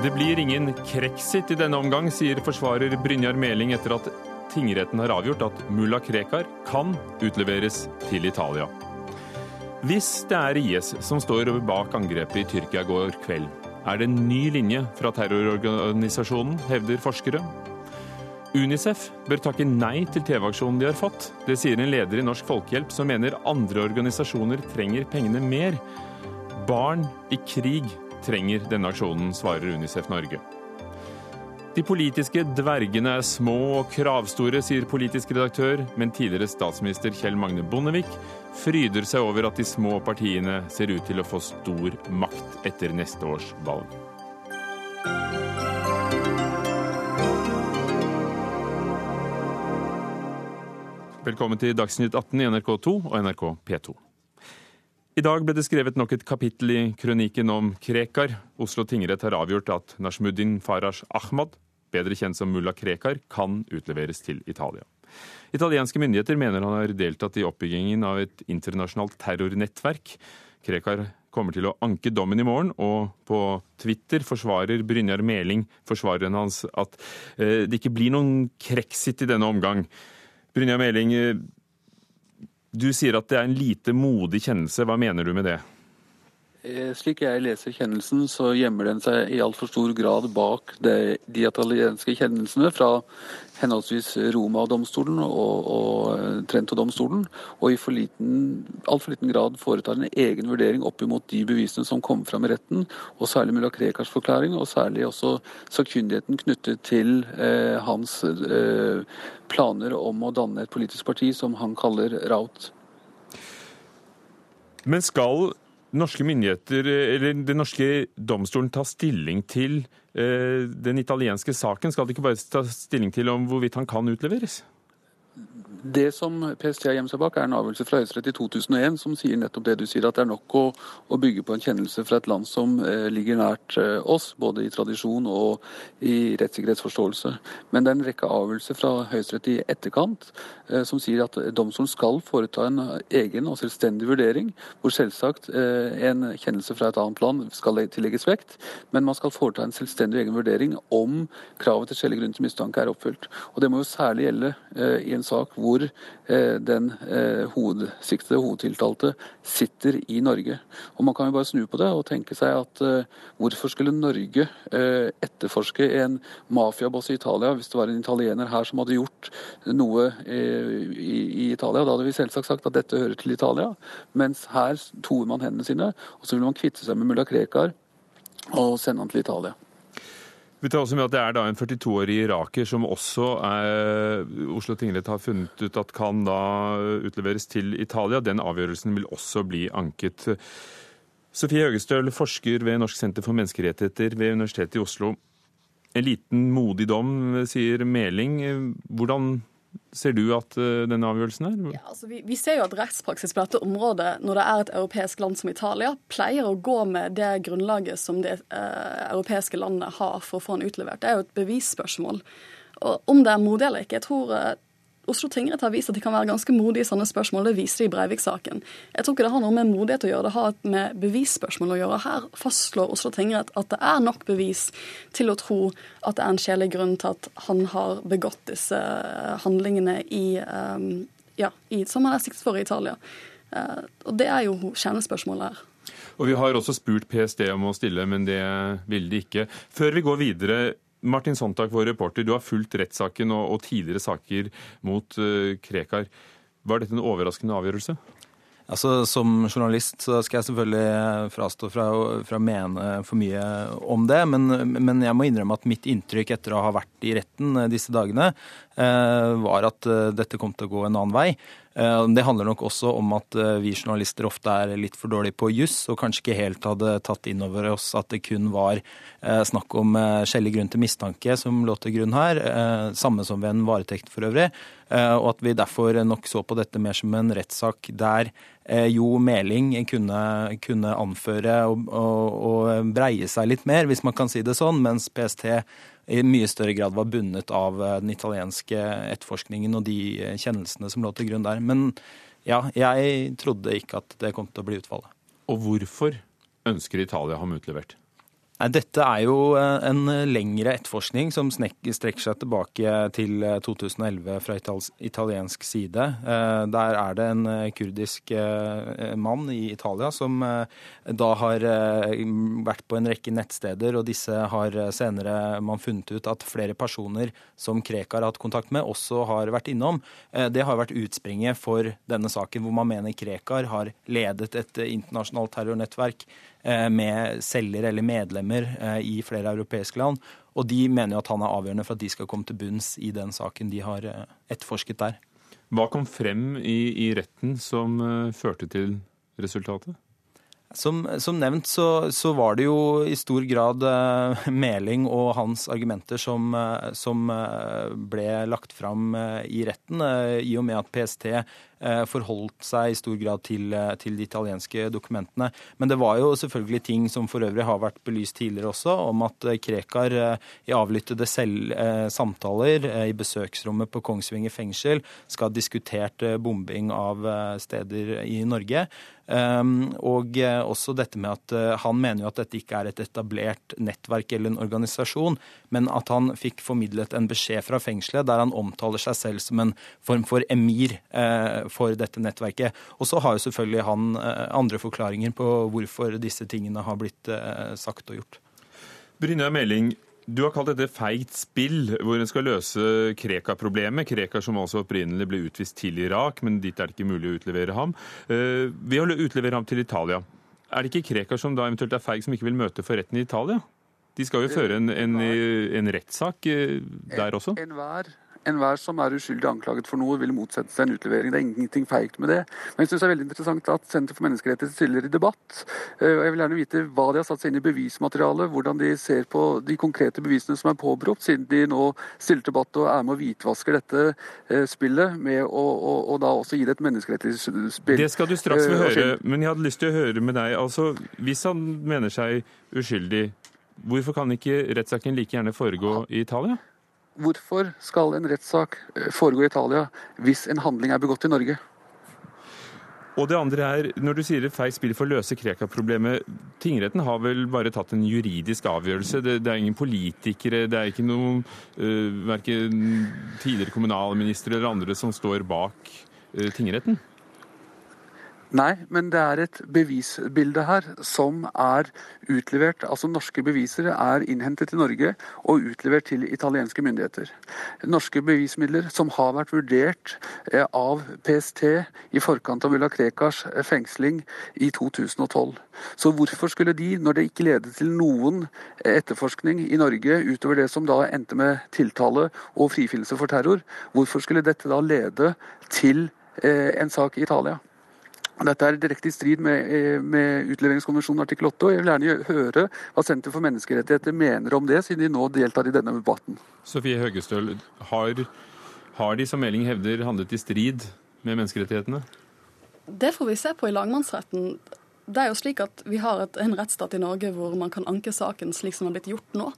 Det blir ingen kreksit i denne omgang, sier forsvarer Brynjar Meling etter at tingretten har avgjort at mulla Krekar kan utleveres til Italia. Hvis det er IS som står bak angrepet i Tyrkia går kveld, er det en ny linje fra terrororganisasjonen, hevder forskere. Unicef bør takke nei til TV-aksjonen de har fått. Det sier en leder i Norsk Folkehjelp som mener andre organisasjoner trenger pengene mer. Barn i krig trenger denne aksjonen, svarer Unicef Norge. De politiske dvergene er små og kravstore, sier politisk redaktør, men tidligere statsminister Kjell Magne Bondevik fryder seg over at de små partiene ser ut til å få stor makt etter neste års valg. Velkommen til Dagsnytt 18 i NRK2 og NRK P2. I dag ble det skrevet nok et kapittel i kronikken om Krekar. Oslo tingrett har avgjort at Nashmuddin Farash Ahmad, bedre kjent som mulla Krekar, kan utleveres til Italia. Italienske myndigheter mener han har deltatt i oppbyggingen av et internasjonalt terrornettverk. Krekar kommer til å anke dommen i morgen, og på Twitter forsvarer Brynjar Meling, forsvareren hans, at eh, det ikke blir noen Krexit i denne omgang. Brynjar Meling, eh, du sier at det er en lite modig kjennelse. Hva mener du med det? Eh, slik jeg leser kjennelsen, så gjemmer den seg i altfor stor grad bak de, italienske kjennelsene fra henholdsvis Roma-domstolen og, og Trento-domstolen, og i for liten, altfor liten grad foretar en egen vurdering opp imot de bevisene som kom fram i retten, og særlig mulla Krekars forklaring, og særlig også sakkyndigheten knyttet til eh, hans eh, planer om å danne et politisk parti som han kaller Raut. Men skal norske myndigheter, eller den norske domstolen ta stilling til eh, den italienske saken? Skal de ikke bare ta stilling til om hvorvidt han kan utleveres? Det som PST har gjemt seg bak, er en avgjørelse fra Høyesterett i 2001 som sier nettopp det du sier, at det er nok å, å bygge på en kjennelse fra et land som eh, ligger nært eh, oss, både i tradisjon og i rettssikkerhetsforståelse. Men det er en rekke avgjørelser fra Høyesterett i etterkant eh, som sier at domstolen skal foreta en egen og selvstendig vurdering, hvor selvsagt eh, en kjennelse fra et annet land skal tillegges vekt, men man skal foreta en selvstendig egen vurdering om kravet til skjellig grunn til mistanke er oppfylt. Og Det må jo særlig gjelde eh, i en sak hvor eh, den eh, hovedsiktede, hovedtiltalte, sitter i Norge. Og Man kan jo bare snu på det og tenke seg at eh, hvorfor skulle Norge etterforske en mafiaboss i Italia hvis det var en italiener her som hadde gjort noe i Italia? Da hadde vi selvsagt sagt at dette hører til Italia, mens her toer man hendene sine, og så vil man kvitte seg med mulla Krekar og sende han til Italia. Vi tar også med at Det er da en 42-årig iraker som også er, Oslo tingrett har funnet ut at kan da utleveres til Italia. Den avgjørelsen vil også bli anket. Sofie Høgestøl, forsker ved Norsk senter for menneskerettigheter ved Universitetet i Oslo. En liten modig dom, sier Meling. Hvordan ser du at uh, denne avgjørelsen er? Ja, altså vi, vi, ser jo at rettspraksis på dette området, når det er et europeisk land som Italia, pleier å gå med det grunnlaget som det uh, europeiske landet har for å få den utlevert. Det er jo et bevisspørsmål. Og om det er modig eller ikke, jeg tror uh, Oslo tingrett har vist at de kan være ganske modige i sånne spørsmål. Det viste de i Breivik-saken. Jeg tror ikke det har noe med modighet å gjøre, det har med bevisspørsmål å gjøre. Her fastslår Oslo tingrett at det er nok bevis til å tro at det er en kjedelig grunn til at han har begått disse handlingene i, um, ja, i, som han er siktet for i Italia. Uh, og det er jo kjernespørsmålet her. Og Vi har også spurt PST om å stille, men det ville de ikke. Før vi går videre, Martin Sontak, vår reporter, du har fulgt rettssaken og, og tidligere saker mot uh, Krekar. Var dette en overraskende avgjørelse? Altså, Som journalist så skal jeg selvfølgelig frastå fra å mene for mye om det, men, men, jeg må innrømme at mitt inntrykk etter å ha vært i retten disse dagene, eh, var at eh, dette kom til å gå en annen vei. Eh, det handler nok også om at eh, vi journalister ofte er litt for dårlige på juss, og kanskje ikke helt hadde tatt inn over oss at det kun var eh, snakk om skjellig grunn til mistanke som lå til grunn her, samme som ved en varetekt for øvrig, og at vi derfor nok så på dette mer som en rettssak der jo Meling kunne, kunne anføre og, og, og breie seg litt mer, hvis man kan si det sånn, mens PST i mye større grad var bundet av eh, den italienske etterforskningen og de eh, kjennelsene som lå til grunn der. Men ja, jeg trodde ikke at det kom til å bli utfallet. Og hvorfor ønsker Italia ham utlevert? Dette er jo eh, en lengre etterforskning som strekker seg tilbake til 2011 eh, fra italiensk side. Eh, der er det en kurdisk mann i Italia som da har vært på en rekke nettsteder, og disse har senere man funnet ut at flere personer som Krekar har hatt kontakt med, også har vært innom. Det har vært utspringet for denne saken, hvor man mener Krekar har ledet et internasjonalt terrornettverk med selger eller medlemmer eh, i flere europeiske land. Og de mener jo at han er avgjørende for at de skal komme til bunns i den saken de har eh, etterforsket der. Hva kom frem i, i retten som førte til resultatet? Som, som nevnt så, så, var det jo i stor grad uh, Meling og hans argumenter som, som uh, ble lagt fram i retten, i og med at PST forholdt seg i stor grad til, til, de italienske dokumentene. Men det var jo selvfølgelig ting som for øvrig har vært belyst tidligere også, om at Krekar i avlyttede selv, samtaler i besøksrommet på Kongsvinger fengsel skal ha diskutert bombing av steder i Norge. Ehm, og eh, også dette med at eh, han mener jo at dette ikke er et etablert nettverk eller en organisasjon, men at han fikk formidlet en beskjed fra fengselet der han omtaler seg selv som en form for emir eh, for dette nettverket. Og så har jo selvfølgelig han andre forklaringer på hvorfor disse tingene har blitt sagt og gjort. Brynjar Meling, du har kalt dette feigt spill, hvor en skal løse Krekar-problemet. Krekar som altså opprinnelig ble utvist til Irak, men dit er det ikke mulig å utlevere ham. Eh, ved å utlevere ham til Italia, er det ikke Krekar som da eventuelt er feig, som ikke vil møte for retten i Italia? De skal jo føre en, en, en rettssak eh, der også? Enhver Enhver som er uskyldig anklaget for noe, vil motsette seg en utlevering. Det er ingenting feigt med det. Men jeg syns det er veldig interessant at Senter for menneskerettigheter stiller i debatt. Eh, og Jeg vil gjerne vite hva de har satt seg inn i bevismaterialet, hvordan de ser på de konkrete bevisene som er påberopt, siden de nå stiller debatt og er med og hvitvasker dette eh, spillet med å, og, og da også gi det et menneskerettighetsspill. Det skal du straks få eh, høre, men jeg hadde lyst til å høre med deg. Altså, Hvis han mener seg uskyldig, hvorfor kan ikke rettssaken like gjerne foregå i Italia? Hvorfor skal en rettssak eh, foregå i Italia hvis en handling er begått i Norge? Og det andre er, når du sier det feil spill for å løse Krekar-problemet, tingretten har vel bare tatt en juridisk avgjørelse? Det, det er ingen politikere, det er ikke noen uh, verken tidligere kommunalministre eller andre som står bak uh, tingretten? Nei, men det er et bevisbilde her som er utlevert. Altså norske beviser er innhentet til Norge og utlevert til italienske myndigheter. Norske bevismidler som har vært vurdert eh, av PST i forkant av mulla Krekars eh, fengsling i 2012. Så hvorfor skulle de, når det ikke ledet til noen etterforskning i Norge utover det som da endte med tiltale og frifinnelse for terror, hvorfor skulle dette da lede til eh, en sak i Italia? Dette er direkte i strid med, eh, med utleveringskonvensjonen artikkel 8, og jeg vil gjerne høre hva Senter for menneskerettigheter mener om det, siden de nå deltar i denne debatten. Sofie Høgestøl, har, har de som Meling hevder handlet i strid med menneskerettighetene? Det får vi se på i lagmannsretten. Det er jo slik at Vi har et, en rettsstat i Norge hvor man kan anke saken slik som det har blitt gjort nå.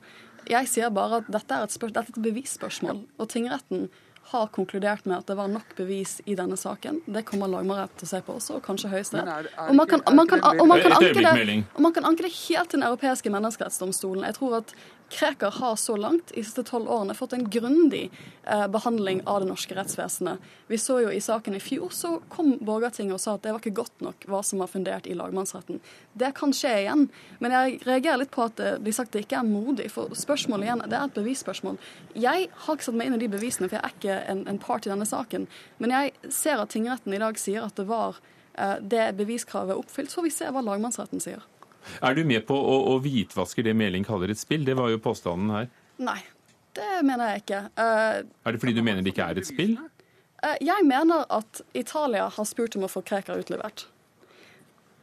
Jeg sier bare at dette er et, dette er et bevisspørsmål. og tingretten har konkludert med at det var nok bevis i denne saken. Det kommer lagmannsrett til å se på også, og kanskje Høyesterett. Og man kan, og anke det, og man kan anke det helt til Den europeiske menneskerettsdomstolen. Jeg tror at Krekar har så langt i de siste tolv årene fått en grundig eh, behandling av det norske rettsvesenet. Vi så jo i saken i fjor, så kom Borgartinget og sa at det var ikke godt nok hva som var fundert i lagmannsretten. Det kan skje igjen. Men jeg reagerer litt på at det blir sagt det ikke er modig. For spørsmålet igjen, det er et bevisspørsmål. Jeg har ikke satt meg inn i de bevisene, for jeg er ikke en, en part i denne saken. Men jeg ser at tingretten i dag sier at det var eh, det beviskravet oppfylt. Så får vi se hva lagmannsretten sier. Er du med på å, å hvitvaske det Meling kaller et spill? Det var jo påstanden her. Nei, det mener jeg ikke. Uh, er det fordi du mener det ikke er et spill? Uh, jeg mener at Italia har spurt om å få Krekar utlevert.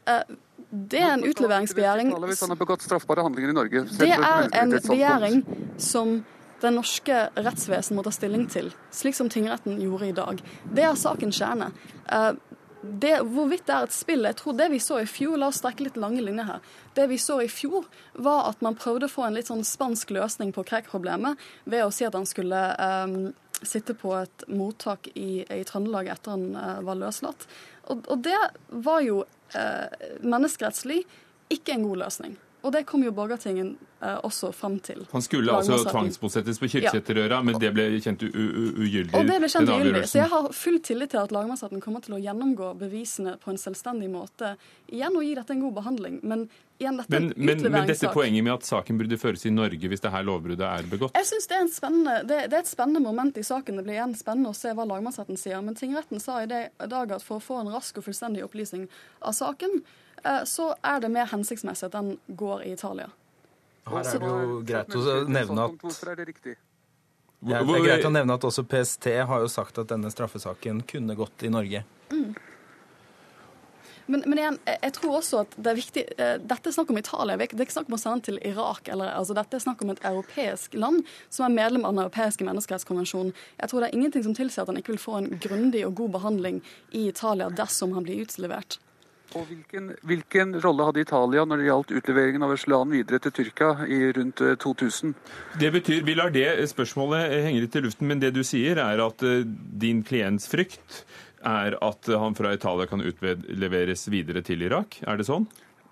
Uh, det er en utleveringsbegjæring Hvis han har begått straffbare handlinger i Norge Det er en begjæring som det norske rettsvesen må ta stilling til, slik som tingretten gjorde i dag. Det er sakens kjerne det, hvorvidt det er et spill Jeg tror det vi så i fjor La oss strekke litt lange linjer her. Det vi så i fjor, var at man prøvde å få en litt sånn spansk løsning på Krekk-problemet ved å si at han skulle um, sitte på et mottak i, i Trøndelag etter han uh, var løslatt. Og, og, det var jo uh, menneskerettslig ikke en god løsning. Og det kom jo Borgartingen eh, også fram til. Han skulle altså tvangsbosettes på Kyrksæterøra, ja. men det ble kjent ugyldig? Og det ble kjent ugyldig. Så jeg har full tillit til at lagmannsretten kommer til å gjennomgå bevisene på en selvstendig måte igjen og gi dette en god behandling. Men igjen, dette men, men, men dette poenget med at saken burde føres i Norge hvis det her lovbruddet er begått? Jeg synes det er, det, det er, et spennende moment i saken. Det blir igjen spennende å se hva lagmannsretten sier. Men tingretten sa i dag at for å få en rask og fullstendig opplysning av saken, så er det mer hensiktsmessig at den går i Italia. Her er det jo greit å nevne at ja, det er greit å nevne at også PST har jo sagt at denne straffesaken kunne gått i Norge. Mm. Men, men, igjen, jeg tror også at det er viktig eh, Dette er snakk om Italia. Det er ikke snakk om å sende til Irak. Eller, altså, dette er snakk om et europeisk land som er medlem av den europeiske menneskerettskonvensjonen. Jeg tror det er ingenting som tilsier at han ikke vil få en grundig og god behandling i Italia dersom han blir utlevert. Og hvilken, hvilken, rolle hadde Italia når det gjaldt utleveringen av Øslan videre til Tyrkia i rundt 2000? Eh, det betyr, Vi lar det spørsmålet henge litt i luften, men det du sier er at uh, din klients frykt er at han fra Italia kan utleveres videre til Irak? Er det sånn?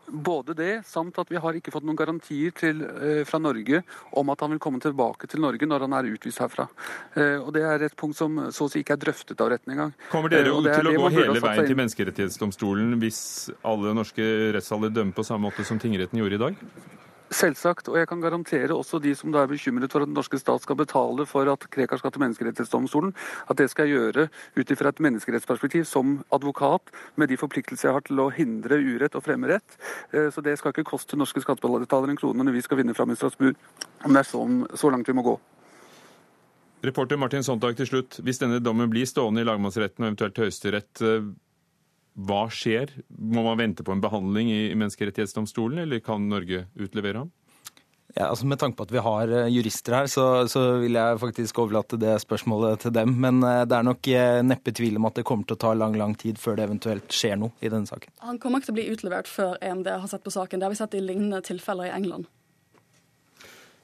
Både det, samt at vi har ikke fått noen garantier til, eh, fra Norge om at han vil komme tilbake til Norge når han er utvist herfra. Eh, og Det er et punkt som så å si ikke er drøftet av retten engang. Kommer dere eh, til å gå hele veien til Menneskerettighetsdomstolen hvis alle norske rettssaler dømmer på samme måte som tingretten gjorde i dag? Selvsagt, og jeg kan garantere også de som da er bekymret for at den norske stat skal betale for at Krekar skal til Menneskerettighetsdomstolen, at det skal jeg gjøre ut ifra et menneskerettsperspektiv som advokat, med de forpliktelser jeg har til å hindre urett og fremme rett. Eh, så det skal ikke koste norske skattebetalere en krone når vi skal vinne fram i Strasbourg, om det er så, så langt vi må gå. Reporter Martin Sontag til slutt. Hvis denne dommen blir stående i lagmannsretten og eventuelt Høyesterett, eh, hva skjer? Må man vente på en behandling i Menneskerettighetsdomstolen, eller kan Norge utlevere ham? Ja, altså Med tanke på at vi har eh, jurister her, så, så, vil jeg faktisk overlate det spørsmålet til dem. Men eh, det er nok eh, neppe tvil om at det kommer til å ta lang lang tid før det eventuelt skjer noe i denne saken. Han kommer ikke til å bli utlevert før EMD har sett på saken. Det har vi sett i lignende tilfeller i England.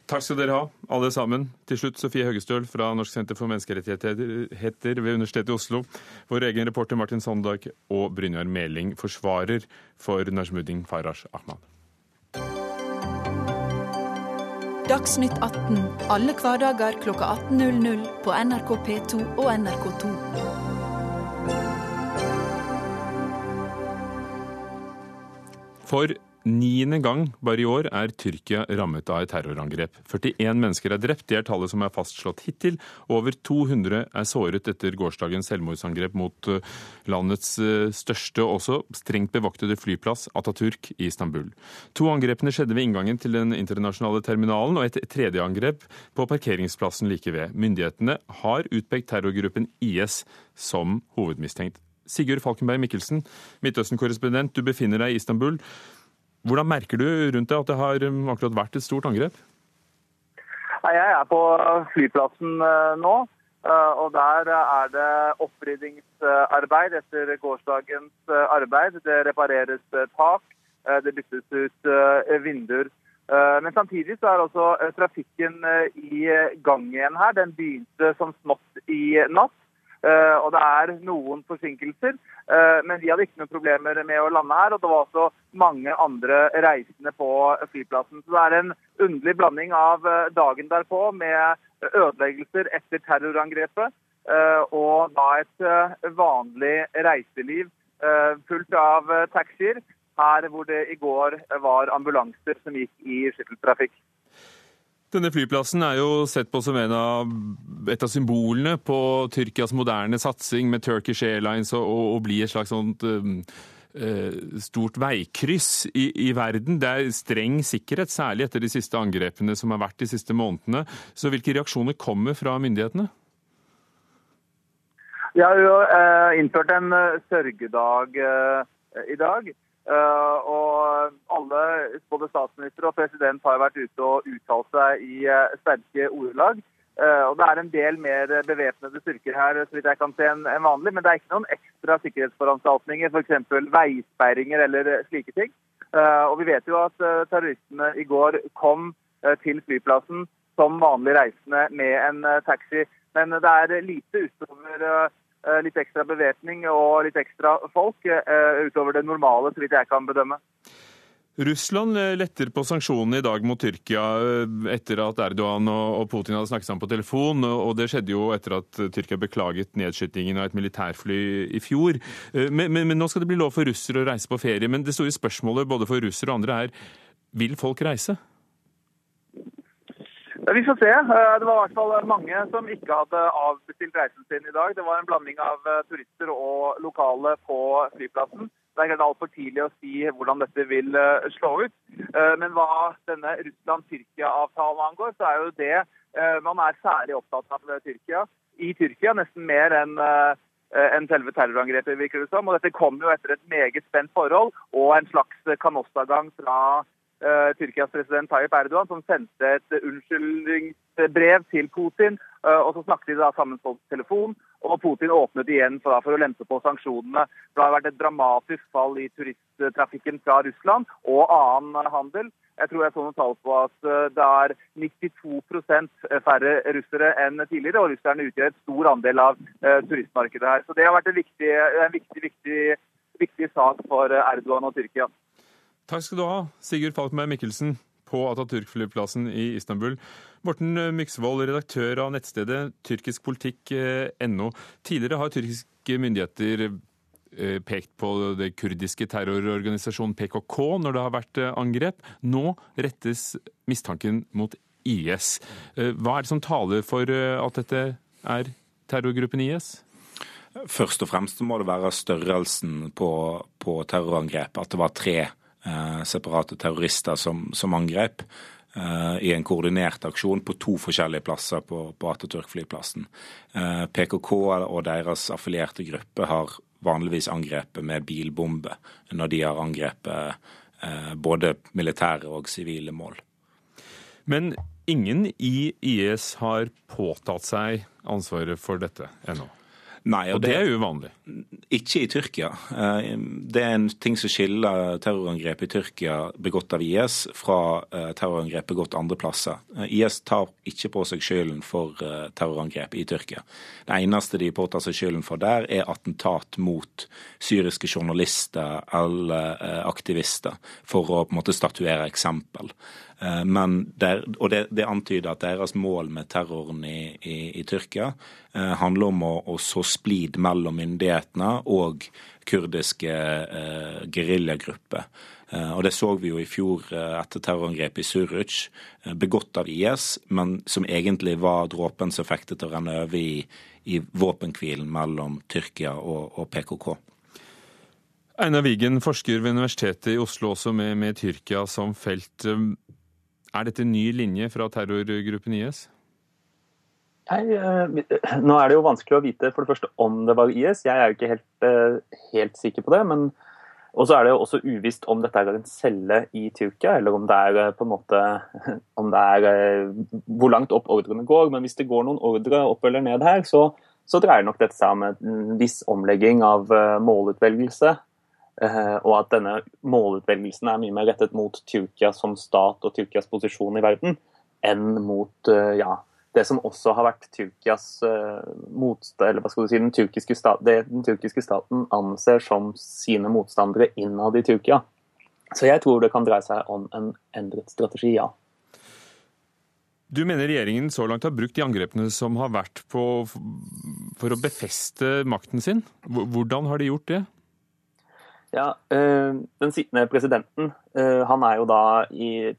Takk skal dere ha, alle sammen. Til slutt Sofie Høgestøl fra Norsk senter for menneskerettigheter ved Universitetet i Oslo. Vår egen reporter Martin Sondag og Brynjar Meling forsvarer for Najmuddin Farash Ahmad. Dagsnytt 18 alle hverdager kl 18.00 på NRK P2 og NRK2. For Niende gang bare i år er Tyrkia rammet av et terrorangrep. 41 mennesker er drept, det er tallet som er fastslått hittil. Over 200 er såret etter gårsdagens selvmordsangrep mot eh, landets eh, største og også strengt bevoktede flyplass, Ataturk i Istanbul. To angrepene skjedde ved inngangen til den internasjonale terminalen, og et tredje angrep på parkeringsplassen like ved. Myndighetene har utpekt terrorgruppen IS som hovedmistenkt. Sigurd Falkenberg Mikkelsen, Midtøsten-korrespondent, du befinner deg i Istanbul. Hvordan merker du rundt deg at det har um, akkurat vært et stort angrep? Jeg er på flyplassen uh, nå. Uh, og Der er det oppryddingsarbeid etter gårsdagens uh, arbeid. Det repareres tak, det byttes ut vinduer. Men samtidig så er også trafikken i gang igjen her. Den begynte som smått i natt. Eh, og det er noen forsinkelser, eh, men vi hadde ikke noen problemer med å lande her. Og det var også mange andre reisende på flyplassen. Så det er en underlig blanding av eh, dagen derpå med ødeleggelser etter terrorangrepet og da et vanlig reiseliv fullt av taxier. Her hvor det i går var ambulanser som gikk i skytteltrafikk. Denne flyplassen er jo sett på som av, et av symbolene på Tyrkias moderne satsing med Turkish Airlines og, og bli et slags sånt um, uh, stort veikryss i, i, verden. Det er streng sikkerhet, særlig etter de siste angrepene som har vært de siste månedene. Så hvilke reaksjoner kommer fra myndighetene? Vi har jo eh, innført en sørgedag sørgedag i dag. Uh, og alle, både statsminister og president, har vært ute og uttalt seg i uh, sterke ordelag. Uh, og Det er en del mer bevæpnede styrker her så vidt jeg kan se enn en vanlig, men det er ikke noen ekstra sikkerhetsforanstaltninger, f.eks. veisperringer eller slike ting. og Vi vet jo at terroristene i går kom til flyplassen som vanlig reisende med en taxi. Men det er lite utover litt ekstra bevæpning og litt ekstra folk eh, utover det normale, så vidt jeg kan bedømme. Russland eh, letter på sanksjonene i dag mot Tyrkia eh, etter at Erdogan og Putin hadde snakket sammen på telefon. og Det skjedde jo etter at Tyrkia beklaget nedskytingen av et militærfly i fjor. Eh, men, men, men, nå skal det bli lov for russere å reise på ferie. Men det store spørsmålet både for russere og andre er vil folk reise? Vi får se. Det var i hvert fall mange som ikke hadde avbestilt reisen sin i dag. Det var en blanding av turister og lokale på flyplassen. Det er helt altfor tidlig å si hvordan dette vil eh, slå ut. Eh, men hva denne Russland-Tyrkia-avtalen angår, så er jo det eh, man er særlig opptatt av Tyrkia. I Tyrkia nesten mer enn enn selve terrorangrepet, virker det som. Og dette kom jo etter et meget spent forhold og en slags kanossagang fra Tyrkias president Tayyip Erdogan, som sendte et unnskyldningsbrev til Putin. Uh, og så snakket de da sammen på telefon. Og Putin åpnet igjen for, for, å lempe på sanksjonene. Det har vært et dramatisk fall i turisttrafikken fra Russland og annen handel. Jeg tror jeg så noen tall på at eh, det er 92 færre russere enn tidligere, og russerne utgjør et stor andel av turistmarkedet her. Så det har vært en viktig, en viktig, viktig, viktig sak for Erdogan og Tyrkia. Takk skal du ha, Sigurd Falkenberg Mikkelsen på Atatürk-flyplassen i Istanbul. Morten Myksvold, redaktør av nettstedet tyrkiskpolitikk.no. Tidligere har tyrkiske myndigheter eh, pekt på det kurdiske terrororganisasjonen PKK når det har vært eh, angrep. Nå rettes mistanken mot IS. Eh, hva er det som taler for at dette er terrorgruppen IS? Først og fremst må det være størrelsen på, på terrorangrepet. At det var tre Eh, separate terrorister som, som angrep eh, i en koordinert aksjon på to forskjellige plasser på, på Atatürk-flyplassen. Eh, PKK og deres affilierte gruppe har vanligvis angrepet med bilbombe når de har angrepet både militære og sivile mål. Men ingen i IS har påtatt seg ansvaret for dette ennå? Nei, og, og det, det, er uvanlig? Ikke i Tyrkia. Eh, det er en ting som skiller terrorangrep i Tyrkia begått av IS fra eh, terrorangrep begått andre plasser. Eh, IS tar ikke på seg skylden for terrorangrep i Tyrkia. Det eneste de påtar seg skylden for der, er attentat mot syriske journalister eller aktivister, for å på en måte statuere eksempel. Eh, der, og det, det, antyder at deres mål med terroren i, i, i Tyrkia eh, handler om å, å, så splid mellom myndighetene og kurdiske eh, geriljagrupper. Eh, og Det så vi jo i fjor eh, etter terrorangrepet i Suruc, eh, begått av IS, men som egentlig var dråpen som til å renne over i, i våpenhvilen mellom Tyrkia og, og PKK. Einar Wigen, forsker ved Universitetet i Oslo, også med, med Tyrkia som felt. Er dette en ny linje fra terrorgruppen IS? Nei, eh, nå er det jo vanskelig å vite for det første om det var IS. Jeg er jo ikke helt, eh, helt sikker på det. men og så er det jo også uvisst om dette er en celle i Tyrkia, eller om det er eh, på en måte er hvor langt opp ordrene går. Men hvis det går noen ordre opp eller ned her, så, så dreier nok dette seg om en viss omlegging av målutvelgelse og at denne målutvelgelsen er mye mer rettet mot Tyrkia som stat og Tyrkias posisjon i verden, enn mot eh, ja, det som også har vært Tyrkias uh, motstand, eller hva skal du si, den tyrkiske, stat, det den tyrkiske staten anser som sine motstandere innad i Tyrkia. Så jeg tror det kan dreie seg om en endret strategi, ja. Du mener regjeringen så langt har brukt de angrepene som har vært på for å befeste makten sin. Hvordan har de gjort det? Ja, eh, Den sittende presidenten eh, han er jo da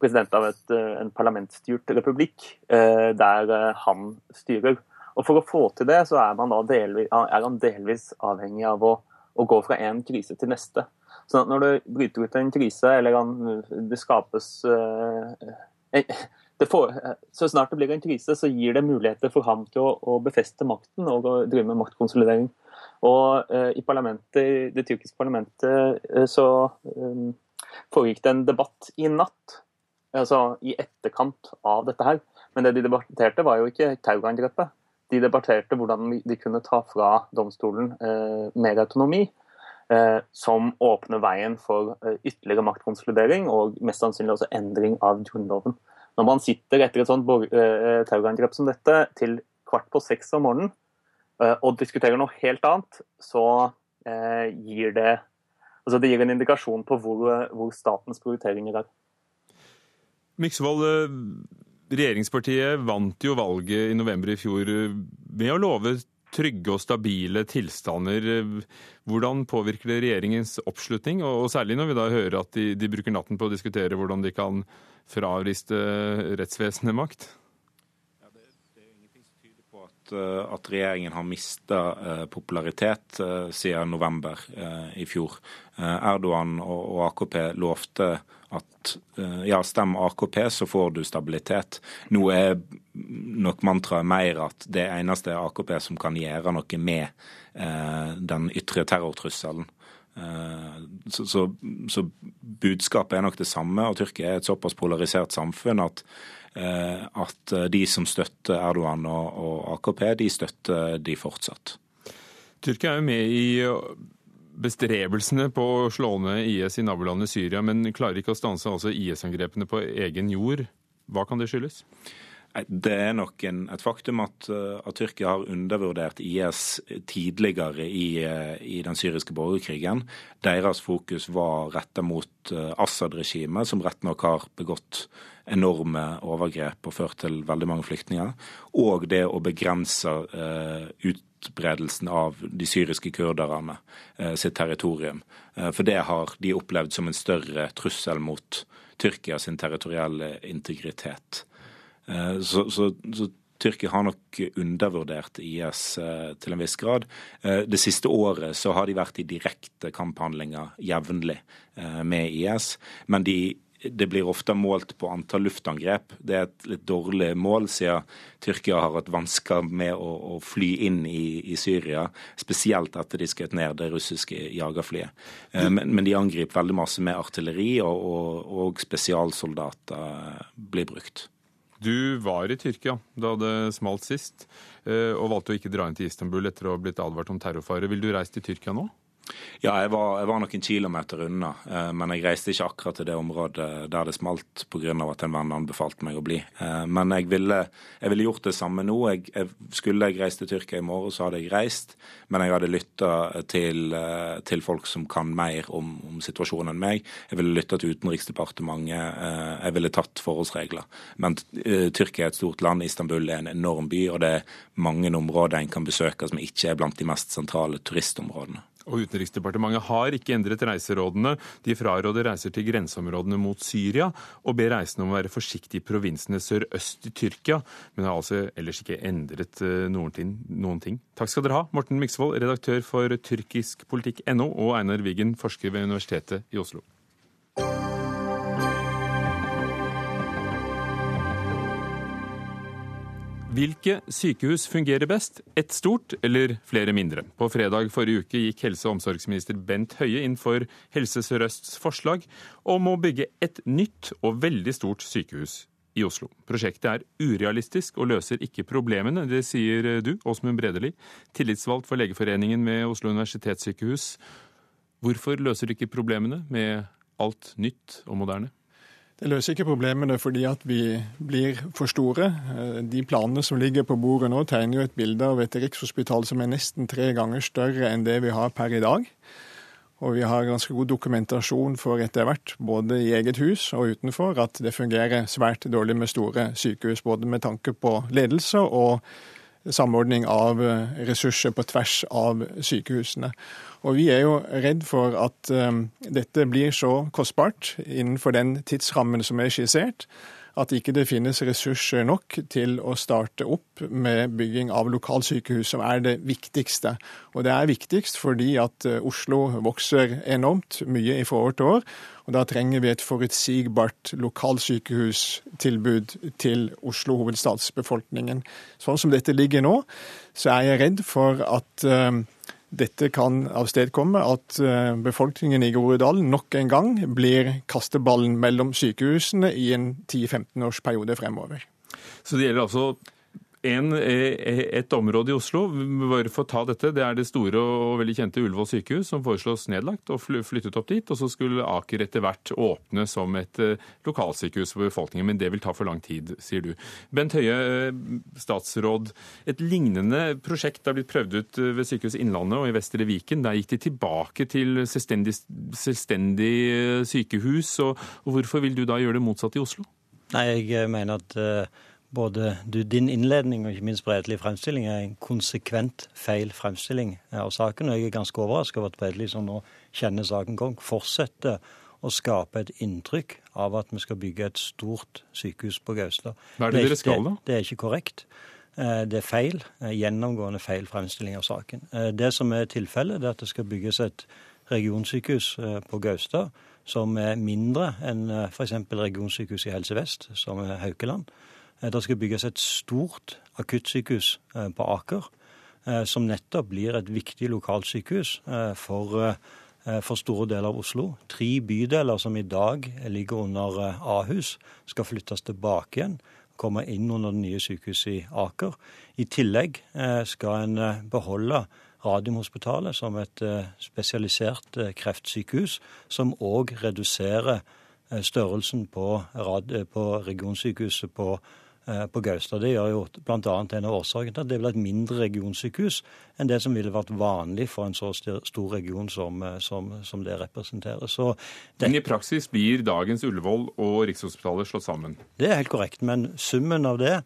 president av et, eh, en parlamentsstyrt republikk der han styrer. Og For å få til det, så er, delvis, er han delvis avhengig av å, å, gå fra en krise til neste. At når det bryter ut en krise, eller det skapes det får, Så snart det blir en krise, så gir det muligheter for ham til å, å befeste makten og å drive med maktkonsolidering. Og uh, i parlamentet, det tyrkiske parlamentet uh, så um, foregikk det en debatt i natt, altså i etterkant av dette her. Men det de debatterte, var jo ikke terrorangrepet. De debatterte hvordan de kunne ta fra domstolen uh, mer autonomi. Som åpner veien for ytterligere maktkonsolidering og mest sannsynlig også endring av grunnloven. Når man sitter etter et sånt terrorangrep som dette til kvart på seks om morgenen, Eh, og diskuterer noe helt annet, så eh, gir det Altså Det gir en indikasjon på hvor, hvor statens prioriteringer er. Myksvold, regjeringspartiet vant jo valget i november i fjor ved å love trygge og stabile tilstander. Hvordan påvirker det regjeringens oppslutning, og særlig når vi da hører at de, de bruker natten på å diskutere hvordan de kan frariste rettsvesenet makt? Eh, at regjeringen har mista eh, popularitet eh, siden november i fjor. Erdogan og AKP lovte at ja, stem AKP, så får du stabilitet. Nå er nok mantraet mer at det eneste er AKP som kan gjøre noe med den ytre terrortrusselen. Så, så, så, budskapet er nok det samme, og Tyrkia er et såpass polarisert samfunn at Eh, at eh, de som støtter Erdogan og AKP, de støtter de fortsatt. Tyrkia er jo med i bestrebelsene på å slå ned IS i nabolandet Syria, men klarer ikke å stanse altså IS-angrepene på egen jord. Hva kan det skyldes? Det er nok en, et faktum at, eh, at, Tyrkia har undervurdert IS tidligere i, i den syriske borgerkrigen. Deres fokus var retta mot Assad-regimet, som rett nok har begått enorme overgrep og ført til veldig mange flyktninger. Og det å begrense eh, utbredelsen av de syriske kurderne eh, sitt territorium. Eh, for det har de opplevd som en større trussel mot Tyrkia sin territorielle integritet. Så, så, så Tyrkia har nok undervurdert IS til en viss grad. Det siste året så har de vært i direkte kamphandlinger jevnlig med IS, men de det blir ofte målt på antall luftangrep. Det er et litt dårlig mål, siden Tyrkia har hatt vansker med å, å fly inn i, i, Syria. Spesielt etter de skjøt ned det russiske jagerflyet. Eh, men, men, de angriper veldig masse med artilleri, og, og, og spesialsoldater blir brukt. Du var i Tyrkia da det smalt sist, eh, og valgte å ikke dra inn til Istanbul etter å ha blitt advart om terrorfare. Vil du reise til Tyrkia nå? Ja, jeg var, jeg var, noen kilometer unna, eh, men jeg reiste ikke akkurat til det området der det smalt pga. at en venn anbefalte meg å bli. Eh, men jeg ville, jeg ville gjort det samme nå. Jeg, jeg, skulle jeg reist til Tyrkia i morgen, så hadde jeg reist. Men jeg hadde lytta til, eh, til, folk som kan mer om, om situasjonen enn meg. Jeg ville lytta til Utenriksdepartementet. Jeg ville tatt forholdsregler. Men Tyrkia er et stort land, Istanbul er en enorm by, og det er mange områder en kan besøke som ikke er blant de mest sentrale turistområdene. Og Utenriksdepartementet har ikke endret reiserådene. De fraråder reiser til grenseområdene mot Syria, og ber reisende om å være forsiktige i provinsene sørøst i Tyrkia, men har altså ellers ikke endret eh, noen ting. Takk skal dere ha, Morten Myksvold, redaktør for tyrkiskpolitikk.no, og Einar Wiggen, forsker ved Universitetet i Oslo. Hvilke sykehus fungerer best, ett stort eller flere mindre? På fredag forrige uke gikk helse- og omsorgsminister Bent Høie inn for Helse Sør-Østs forslag om å bygge et nytt og veldig stort sykehus i Oslo. Prosjektet er urealistisk og løser ikke problemene. Det sier du, Åsmund Bredeli, tillitsvalgt for Legeforeningen ved Oslo universitetssykehus. Hvorfor løser du ikke problemene med alt nytt og moderne? Det løser ikke problemene fordi at vi blir for store. Eh, de planene som ligger på bordet nå, tegner jo et bilde av et rikshospital som er nesten tre ganger større enn det vi har per i dag. Og vi har ganske god dokumentasjon for etter hvert, både i eget hus og utenfor, at det fungerer svært dårlig med store sykehus. Både med tanke på ledelse og samordning av eh, ressurser på tvers av sykehusene. Og Vi er jo redd for at um, dette blir så kostbart innenfor den tidsrammen som er skissert, at ikke det finnes ressurser nok til å starte opp med bygging av lokalsykehus, som er det viktigste. Og det er viktigst fordi at Oslo vokser enormt mye i forhold til år. Og Da trenger vi et forutsigbart lokalsykehustilbud til Oslo hovedstadsbefolkningen. Sånn som dette ligger nå, så er jeg redd for at uh, dette kan avstedkomme at uh, befolkningen i Groruddalen nok en gang blir kasteballen mellom sykehusene i en 10-15 års periode fremover. Så det gjelder altså en, eh, et område i Oslo, bare for å ta dette, det er det store og veldig kjente Ullevål sykehus, som foreslås nedlagt og flyttet opp dit. Og så skulle Aker etter hvert åpne som et eh, lokalsykehus for befolkningen. Men det vil ta for lang tid, sier du. Bent Høie, eh, statsråd. Et lignende prosjekt har blitt prøvd ut ved Sykehuset Innlandet og i Vestre Viken. Der gikk de tilbake til selvstendig, selvstendig sykehus. Og hvorfor vil du da gjøre det motsatt i Oslo? Nei, jeg mener at både du, din innledning og ikke minst Bredeli fremstilling er en konsekvent feil fremstilling av saken. Og jeg er ganske overrasket over at Bredeli, som nå kjenner saken godt, fortsetter å skape et inntrykk av at vi skal bygge et stort sykehus på Gaustad. Hva er det, det dere skal, da? Det, det er ikke korrekt. Eh, det er feil. Eh, gjennomgående feil fremstilling av saken. Eh, det som er tilfellet, er at det skal bygges et regionsykehus på Gaustad som er mindre enn f.eks. regionsykehuset i Helse Vest, som er Haukeland. Eh, det skal bygges et stort akuttsykehus eh, på Aker, eh, som nettopp blir et viktig lokalsykehus for, for store deler av Oslo. Tre bydeler som i dag ligger under Ahus, skal flyttes tilbake igjen komme inn under det nye sykehuset i Aker. I tillegg skal en beholde Radiumhospitalet som et spesialisert kreftsykehus, som òg reduserer størrelsen på, regionsykehuset på Eh, på Gaustad. Det gjør jo bl.a. en av årsakene til at det blir et mindre regionsykehus enn det som ville vært vanlig for en så stor region som, eh, som, som det representerer. Så det, men i praksis blir dagens Ullevål og Rikshospitalet slått sammen? Det er helt korrekt. Men summen av det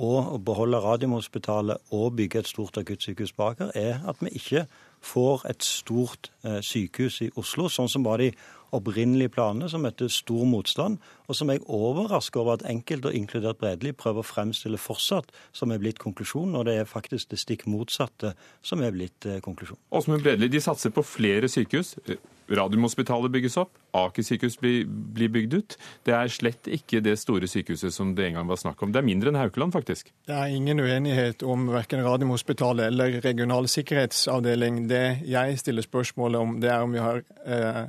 og å beholde Radiumhospitalet og bygge et stort akuttsykehus på Aker, er at vi ikke får et stort eh, sykehus i Oslo, sånn som var de opprinnelige planene, som møtte stor motstand, og som jeg er overrasker over at enkelte, og inkludert Bredeli, prøver å fremstille fortsatt som er blitt konklusjonen, og det er faktisk det stikk motsatte som er blitt eh, konklusjonen. Åsmund Bredeli, de satser på flere sykehus. Radiumhospitalet bygges opp, Aker sykehus blir, blir, bygd ut. Det er slett ikke det store sykehuset som det en gang var snakk om. Det er mindre enn Haukeland, faktisk. Det er ingen uenighet om verken Radiumhospitalet eller regional sikkerhetsavdeling. Det jeg stiller spørsmålet om, det er om vi har Eh,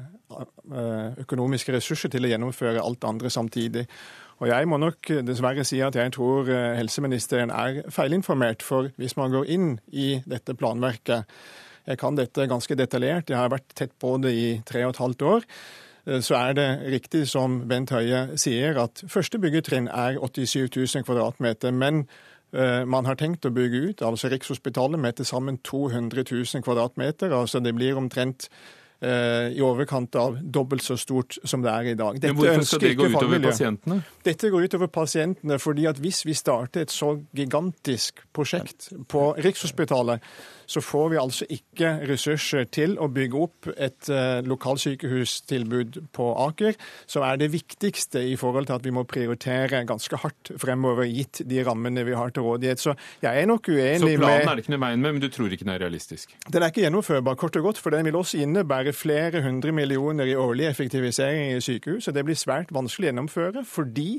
økonomiske ressurser til å gjennomføre alt andre samtidig. Og Jeg må nok dessverre si at jeg tror eh, helseministeren er feilinformert. For hvis man går inn i dette planverket Jeg kan dette ganske detaljert, jeg har vært tett på det i tre og et halvt år. Eh, så er det riktig som Bent Høie sier, at første byggetrinn er 87 000 kvadratmeter. Men man har tenkt å bygge ut altså Rikshospitalet med til sammen 200 000 kvadratmeter. Altså det blir omtrent Eh, i overkant av dobbelt så stort som det er i dag. Dette Men Hvorfor skal det gå utover pasientene? Dette går utover pasientene fordi at hvis vi starter et så gigantisk prosjekt på Rikshospitalet, så får vi altså ikke ressurser til å bygge opp et uh, lokalsykehustilbud på Aker, som er det viktigste i forhold til at vi må prioritere ganske hardt fremover, gitt de rammene vi har til rådighet. Så jeg er nok uenig med Så planen er det ikke noe veien med, men du tror ikke den er realistisk? Den er ikke gjennomførbar, kort og godt, for den vil også innebære flere hundre millioner i årlig effektivisering i sykehus, og det blir svært vanskelig å gjennomføre fordi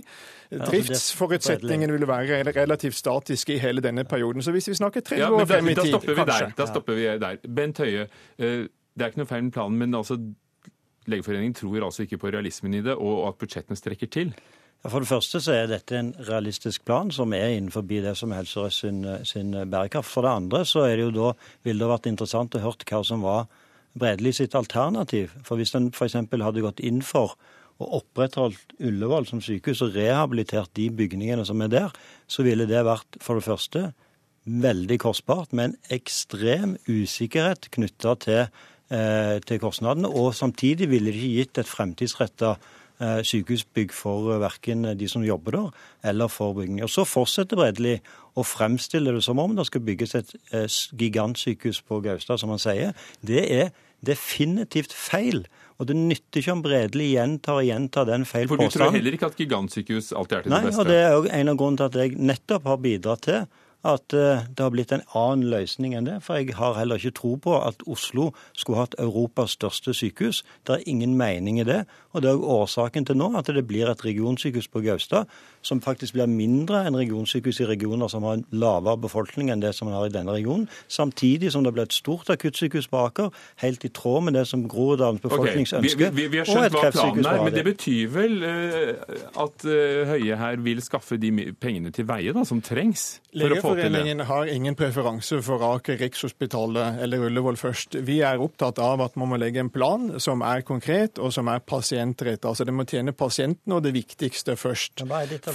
Altså, driftsforutsetningene vil være relativt statiske i hele denne perioden. Så hvis vi snakker tre ja, år frem i tid, kanskje. Da stopper vi der. Bent Høie, eh, det er ikke noe feil med planen, men altså, Legeforeningen tror altså ikke på realismen i det, og at budsjettene strekker til? For det første så er dette en realistisk plan som er innenfor det som er Helse Sør-Øst sin, sin, bærekraft. For det andre så er det jo da, ville det vært interessant å høre hva som var Bredeli sitt alternativ. For hvis en f.eks. hadde gått inn for og opprettholdt Ullevål som sykehus og rehabilitert de bygningene som er der, så ville det vært for det første veldig kostbart, med en ekstrem usikkerhet knytta til, eh, til, kostnadene. Og samtidig ville det ikke gitt et fremtidsretta sykehusbygg for verken de som jobber der, eller for bygging. Og Så fortsetter Bredli å fremstille det som om det skal bygges et eh, gigantsykehus på Gaustad, som han sier. Det er definitivt feil. Og det nytter ikke om Bredli gjentar og gjentar den feil påstanden. For du tror heller ikke at gigantsykehus alltid er til Nei, det beste? Nei, og det er en av grunnene til at jeg nettopp har bidratt til at eh, det har blitt en annen løsning enn det. For jeg har heller ikke tro på at Oslo skulle hatt Europas største sykehus. Det er ingen mening i det. Og det er årsaken til nå at det blir et regionsykehus på Gaustad som faktisk blir mindre enn regionsykehus i regioner som har en lavere befolkning enn det som man har i denne regionen. Samtidig som det blir et stort akuttsykehus på Aker, helt i tråd med det som Groruddalens befolknings okay. Vi, vi, vi, har skjønt hva planen er, men det betyr vel uh, at uh, Høie her vil skaffe de pengene til veie da, som trengs Lovavdelingen har ingen preferanse for Aker, Rikshospitalet eller Ullevål først. Vi er opptatt av at man må legge en plan som er konkret og som er pasientrettet. Altså det må tjene pasienten og det viktigste først.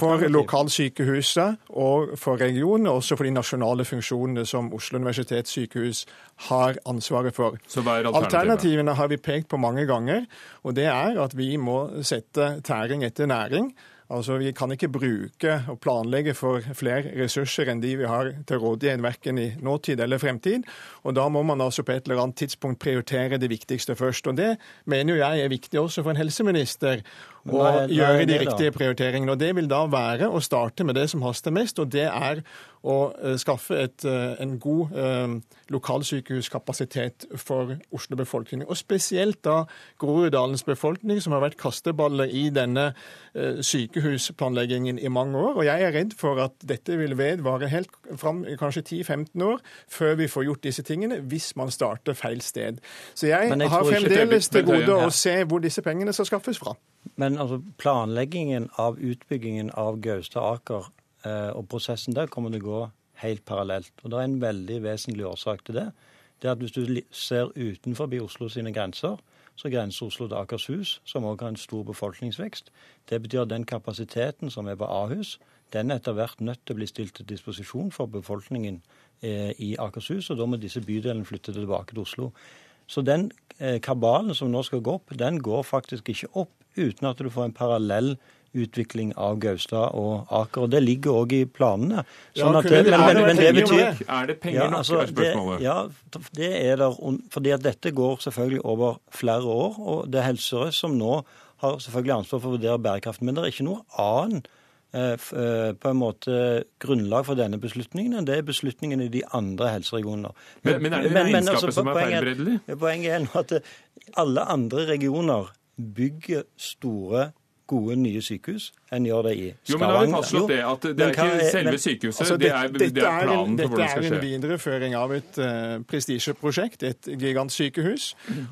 For lokalsykehuset og for regionen, og også for de nasjonale funksjonene som Oslo universitetssykehus har ansvaret for. Så hva er Alternativene har vi pekt på mange ganger, og det er at vi må sette tæring etter næring. Altså, Vi kan ikke bruke og planlegge for flere ressurser enn de vi har til rådighet, verken i nåtid eller fremtid. Og Da må man altså på et eller annet tidspunkt prioritere det viktigste først. Og Det mener jeg er viktig også for en helseminister å gjøre de riktige prioriteringene. Og Det vil da være å starte med det som haster mest, og det er å eh, skaffe et, eh, en god eh, lokalsykehuskapasitet for Oslo-befolkningen. Og spesielt da Groruddalens befolkning, som har vært kasteballer i denne eh, sykehusplanleggingen i mange år. Og jeg er redd for at dette vil vedvare helt fram kanskje 10-15 år før vi får gjort disse tingene, hvis man starter feil sted. Så jeg, jeg har fremdeles til gode å se hvor disse pengene skal skaffes fra. Men altså, planleggingen av utbyggingen av Gaustad-Aker eh, og prosessen der kommer til å gå helt parallelt. Og Det er en veldig vesentlig årsak til det. Det er at Hvis du ser utenfor Oslo sine grenser, så grenser Oslo til Akershus, som også har en stor befolkningsvekst. Det betyr at den kapasiteten som er på Ahus, den er etter hvert nødt til å bli stilt til disposisjon for befolkningen eh, i Akershus, og da må disse bydelene flytte tilbake til Oslo. Så den eh, kabalen som nå skal gå opp, den går faktisk ikke opp uten at du får en parallell utvikling av Gaustad og Aker. og Det ligger òg i planene. Sånn ja, det, men, men, men, det betyr Er det penger ja, altså, nok, er spørsmålet? Det, ja, det er der. fordi at dette går selvfølgelig over flere år. og Det er Helse Sør-Øst som nå har selvfølgelig ansvar for å vurdere bærekraften. Men det er ikke noe annen eh, eh, på en måte grunnlag for denne beslutningen enn det er beslutningen i de andre helseregionene. Men, men er det regnskapet altså, som er feilberedelig? Poenget er nå at alle andre regioner bygger store gode nye sykehus enn gjør det i Stavanger. Jo, men da har vi fastslått det, at det er ikke selve sykehuset, altså, det, er, det, er, planen for hvordan det skal skje. Dette er en videreføring av et uh, prestisjeprosjekt, et gigantsykehus.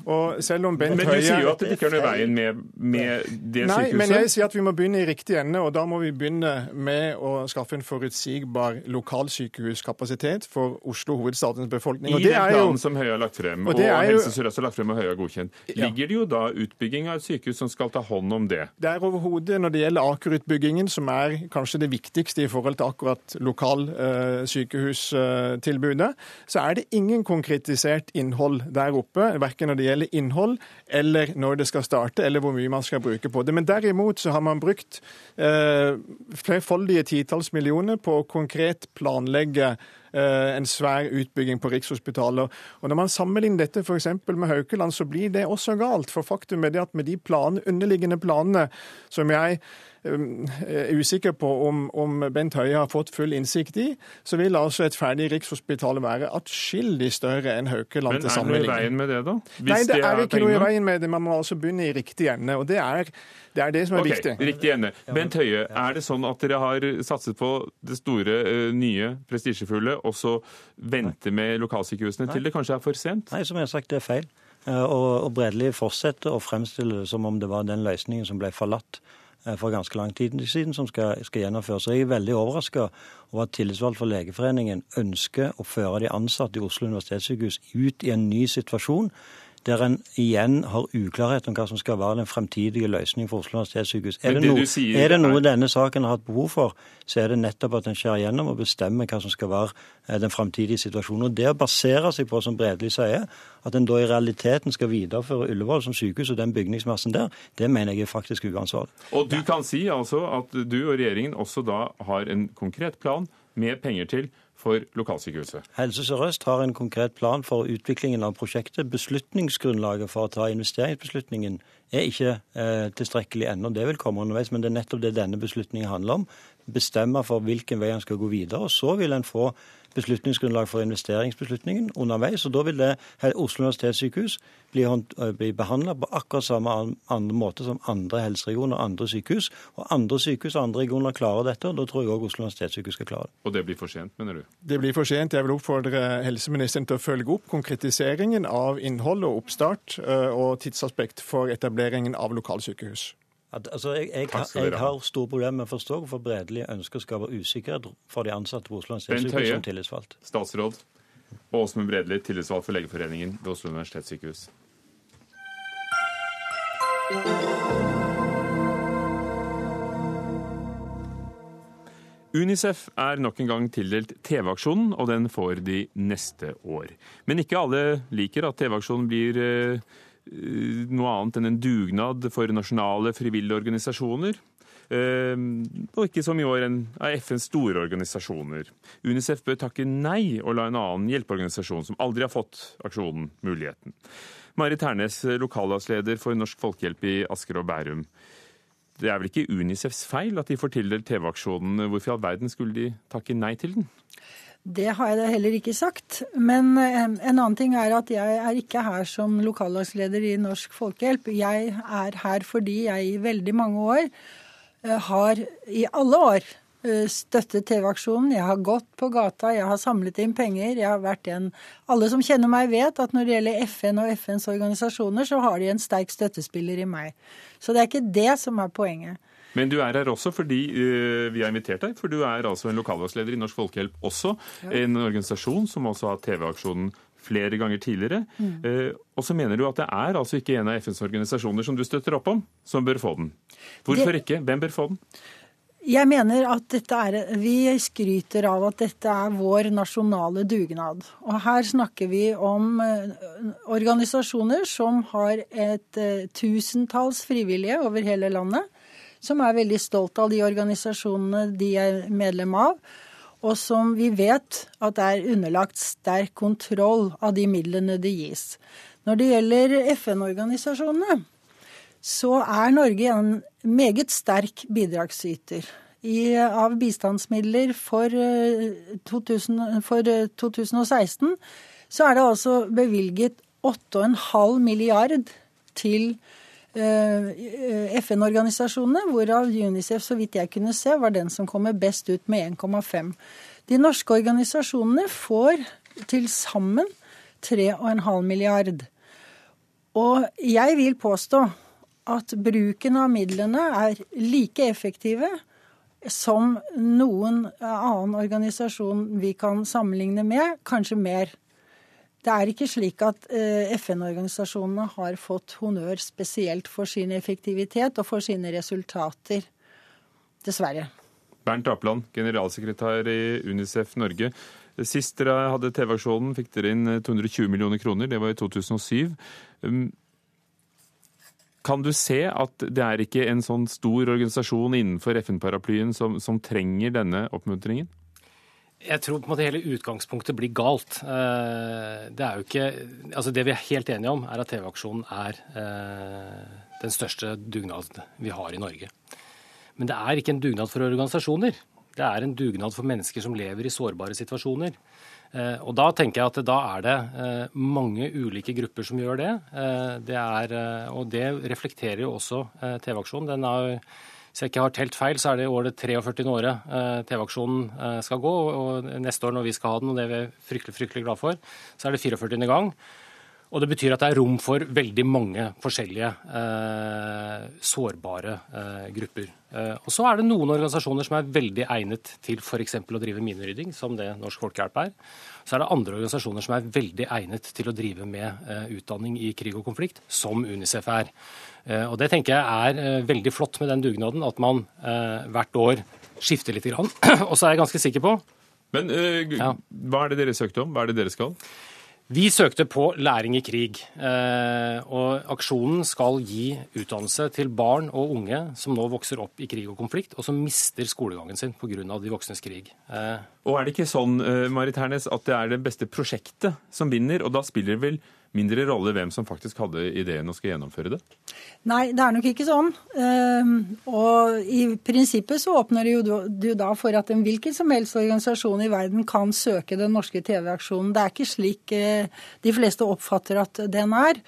Og selv om Bent Men du sier jo at det ikke er noe veien med, med det Nei, sykehuset? men jeg sier at vi må begynne i riktig ende, og da må vi begynne med å skaffe en forutsigbar lokalsykehuskapasitet for Oslo hovedstadens befolkning. I den planen som Høie har lagt frem, og, og Helse Sør-Øst har lagt frem og Høie har godkjent, ligger det jo da utbygging av et sykehus som skal ta hånd om det? Det er overhodet når det gjelder Aker-utbyggingen, som er kanskje det viktigste i forhold til akkurat lokalsykehustilbudet, uh, så er det ingen konkretisert innhold der oppe. Verken når det gjelder innhold, eller når det skal starte, eller hvor mye man skal bruke på det. Men derimot så har man brukt uh, flerfoldige titalls millioner på å konkret planlegge eh, en svær utbygging på Rikshospitalet. Og Når man sammenligner dette f.eks. med Haukeland, så blir det også galt. For faktum er det at med de plan, underliggende planene som jeg usikker på om, om, Bent Høie har fått full innsikt i, så vil altså et ferdig Rikshospital være atskillig større enn Haukeland til sammenligning. Men er det noe i veien med det, da? Hvis Nei, det, det er, er ikke noe i veien med det. Man må altså begynne i riktig ende. og det er det er det som er okay, viktig. Riktig ende. Bent Høie, er det sånn at dere har satset på det store, eh, nye, prestisjefulle, og så vente med lokalsykehusene til det kanskje er for sent? Nei, som jeg har sagt, det er feil. Eh, og, og Bredli fortsetter å fremstille det som om det var den løsningen som ble forlatt eh, for ganske lang tid siden, som skal, skal gjennomføres. Jeg er veldig overraska over at tillitsvalgt for Legeforeningen ønsker å føre de ansatte i Oslo universitetssykehus ut i en ny situasjon der en igjen har uklarhet om hva som skal være den fremtidige løsningen for Oslo universitetssykehus. Er det, noe, er det noe denne saken har hatt behov for, så er det nettopp at en skjærer gjennom og bestemmer hva som skal være eh, den fremtidige situasjonen. Og Det å basere seg på, som Bredli sier, at en da i realiteten skal videreføre Ullevål som sykehus og den bygningsmassen der, det mener jeg er faktisk uansvarlig. Og du kan si altså at du og regjeringen også da har en konkret plan med penger til for lokalsykehuset? Helse Sør-Øst har en konkret plan for utviklingen av prosjektet. Beslutningsgrunnlaget for å ta investeringsbeslutningen er ikke eh, tilstrekkelig ennå. Det vil komme underveis, men det er nettopp det denne beslutningen handler om. Bestemme for hvilken vei en skal gå videre. og Så vil en få beslutningsgrunnlag for investeringsbeslutningen underveis. og Da vil det Oslo universitetssykehus bli, bli behandla på akkurat samme andre måte som andre helseregioner og andre sykehus. Og andre sykehus og andre regioner klarer dette, og da tror jeg òg Oslo universitetssykehus skal klare det. Og det blir for sent, mener du? Det blir for sent. Jeg vil oppfordre helseministeren til å følge opp konkretiseringen av innhold og oppstart og tidsaspekt for etableringen av lokalsykehus. At, altså, jeg, jeg, jeg, har store problemer med å forstå hvorfor Bredeli ønsker å skape usikkerhet for de ansatte på Oslo universitetssykehus som tillitsvalgt. Statsråd Åsmund Bredeli, tillitsvalgt for Legeforeningen ved Oslo universitetssykehus. Unicef er nok en gang tildelt TV-aksjonen, og den får de neste år. Men ikke alle liker at TV-aksjonen blir Eh, noe annet enn en dugnad for nasjonale frivillige organisasjoner. Eh, og ikke som i år en av FNs store organisasjoner. Unicef bør takke nei og la en annen hjelpeorganisasjon som aldri har fått aksjonen, muligheten. Marit Hernes, lokallagsleder for Norsk Folkehjelp i Asker og Bærum. Det er vel ikke Unicefs feil at de får tildelt TV-aksjonen. Hvorfor i all verden skulle de takke nei til den? Det har jeg da heller ikke sagt. Men eh, en annen ting er at jeg er ikke her som lokallagsleder i Norsk Folkehjelp. Jeg er her fordi jeg i veldig mange år eh, har, i alle år, eh, støttet TV-aksjonen. Jeg har gått på gata, jeg har samlet inn penger. jeg har vært en... Alle som kjenner meg, vet at når det gjelder FN og FNs organisasjoner, så har de en sterk støttespiller i meg. Så det er ikke det som er poenget. Men du er her også fordi uh, vi har invitert deg, for du er altså en lokalvalgsleder i Norsk Folkehjelp også. Ja. En organisasjon som også har TV-aksjonen flere ganger tidligere. Mm. Uh, og så mener du at det er altså ikke en av FNs organisasjoner som du støtter opp om, som bør få den. Hvorfor det... ikke? Hvem bør få den? Jeg mener at dette er, Vi skryter av at dette er vår nasjonale dugnad. Og her snakker vi om uh, organisasjoner som har et tusentalls frivillige over hele landet som er veldig stolt av de organisasjonene de er medlem av, og som vi vet at er underlagt sterk kontroll av de midlene det gis. Når det gjelder FN-organisasjonene, så er Norge en meget sterk bidragsyter. I, av bistandsmidler for, 2000, eh, for 2016 eh, så er det altså bevilget 8,5 milliard til FN-organisasjonene, hvorav UNICEF, så vidt jeg kunne se, var den som kommer best ut med 1,5. De norske organisasjonene får til sammen 3,5 milliard. Og jeg vil påstå at bruken av midlene er like effektive som noen annen organisasjon vi kan sammenligne med, kanskje mer. Det er ikke slik at eh, FN-organisasjonene har fått honnør spesielt for sin effektivitet og for sine resultater. Dessverre. Bernt Apeland, generalsekretær i Unicef Norge. Sist dere hadde TV-aksjonen, fikk dere inn 220 millioner kroner. Det var i 2007. Um, kan du se at det er ikke en sånn stor organisasjon innenfor FN-paraplyen som, som trenger denne oppmuntringen? Jeg tror på en måte hele utgangspunktet blir galt. Eh, det er jo ikke Altså det vi er helt enige om, er at TV-aksjonen er eh, den største dugnaden vi har i Norge. Men det er ikke en dugnad for organisasjoner. Det er en dugnad for mennesker som lever i sårbare situasjoner. Eh, og da tenker jeg at da er det mange ulike grupper som gjør det. det er, og det reflekterer jo også TV-aksjonen. Den har hvis jeg ikke har telt feil, så er det i år det 43. året eh, TV-aksjonen eh, skal gå. Og neste år når vi skal ha den, og det er vi fryktelig, fryktelig glad for, så er det 44. gang. Og det betyr at det er rom for veldig mange forskjellige eh, sårbare eh, grupper. Eh, og så er det noen organisasjoner som er veldig egnet til f.eks. å drive minerydding, som det Norsk Folkehjelp er. Så er det andre organisasjoner som er veldig egnet til å drive med eh, utdanning i krig og konflikt, som Unicef er. Eh, og Det tenker jeg er eh, veldig flott med den dugnaden, at man hvert år skifter litt. Grann. og så er jeg ganske sikker på Men hva er det dere søkte om? Hva er det dere skal? Vi søkte på læring i krig, eh, og aksjonen skal gi utdannelse til barn og unge som nå vokser opp i krig og konflikt, og som mister skolegangen sin pga. de voksnes krig. Eh, og er det ikke sånn eh, Marit Hernes, at det er det beste prosjektet som vinner, og da spiller det vel mindre rolle hvem som faktisk hadde ideen og skal gjennomføre det? Nei, det er nok ikke sånn. Ehm, og i prinsippet så åpner det jo da for at en hvilken som helst organisasjon i verden kan søke den norske TV-aksjonen. Det er ikke slik eh, de fleste oppfatter at den er.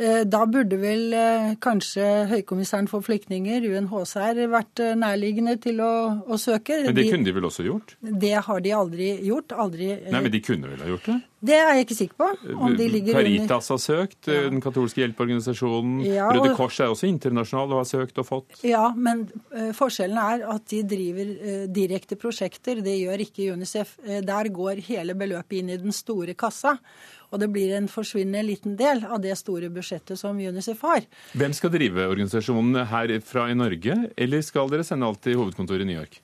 Eh, da burde vel eh, kanskje Høykommissæren for flyktninger, UNHCR, vært nærliggende til å, å søke. Men det kunne de vel også gjort? Det har de aldri gjort. Aldri Nei, Men de kunne vel ha gjort det? Det er jeg ikke sikker på. om de ligger Caritas har søkt, ja. den katolske hjelpeorganisasjonen. Ja, og... Røde Kors er også internasjonal og har søkt og fått. Ja, men uh, forskjellen er at de driver uh, direkte prosjekter. Det gjør ikke UNICEF. Uh, der går hele beløpet inn i den store kassa. Og det blir en forsvinnende liten del av det store budsjettet som UNICEF har. Hvem skal drive organisasjonen herfra i Norge, eller skal dere sende alt til hovedkontoret i New York?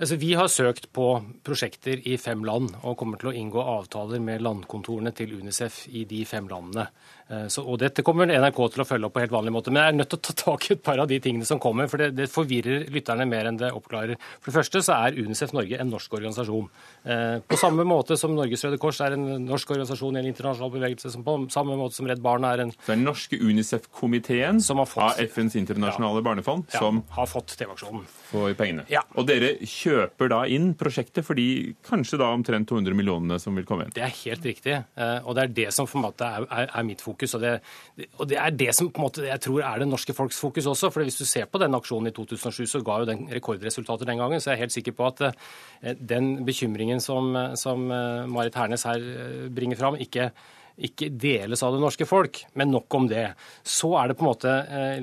Altså, vi har søkt på prosjekter i fem land og kommer til å inngå avtaler med landkontorene til Unicef i de fem landene. Eh, så, og Dette kommer NRK til å følge opp på helt vanlig måte. Men jeg er nødt til å ta tak i et par av de tingene som kommer, for det, det, forvirrer lytterne mer enn det oppklarer. For det første så er Unicef Norge en norsk organisasjon. Eh, på samme måte som Norges Røde Kors er en norsk organisasjon i en internasjonal bevegelse, som på samme måte som Redd Barna er en Så den norske Unicef-komiteen av FNs internasjonale ja, barnefond som har fått TV-aksjonen. For pengene. Ja. Og dere kjøper da inn prosjektet for de kanskje da omtrent 200 millionene som vil komme inn? Det er helt riktig, eh, og det er det som for måte er, er, er mitt fokus fokus. Og det, og det, er det som på en måte jeg tror er det norske folks fokus også. for Hvis du ser på den aksjonen i 2007, så ga jo den rekordresultater den gangen. Så jeg er helt sikker på at eh, den bekymringen som, som eh, Marit Hernes her eh, bringer fram, ikke ikke deles av det norske folk. Men nok om det. Så er det på en måte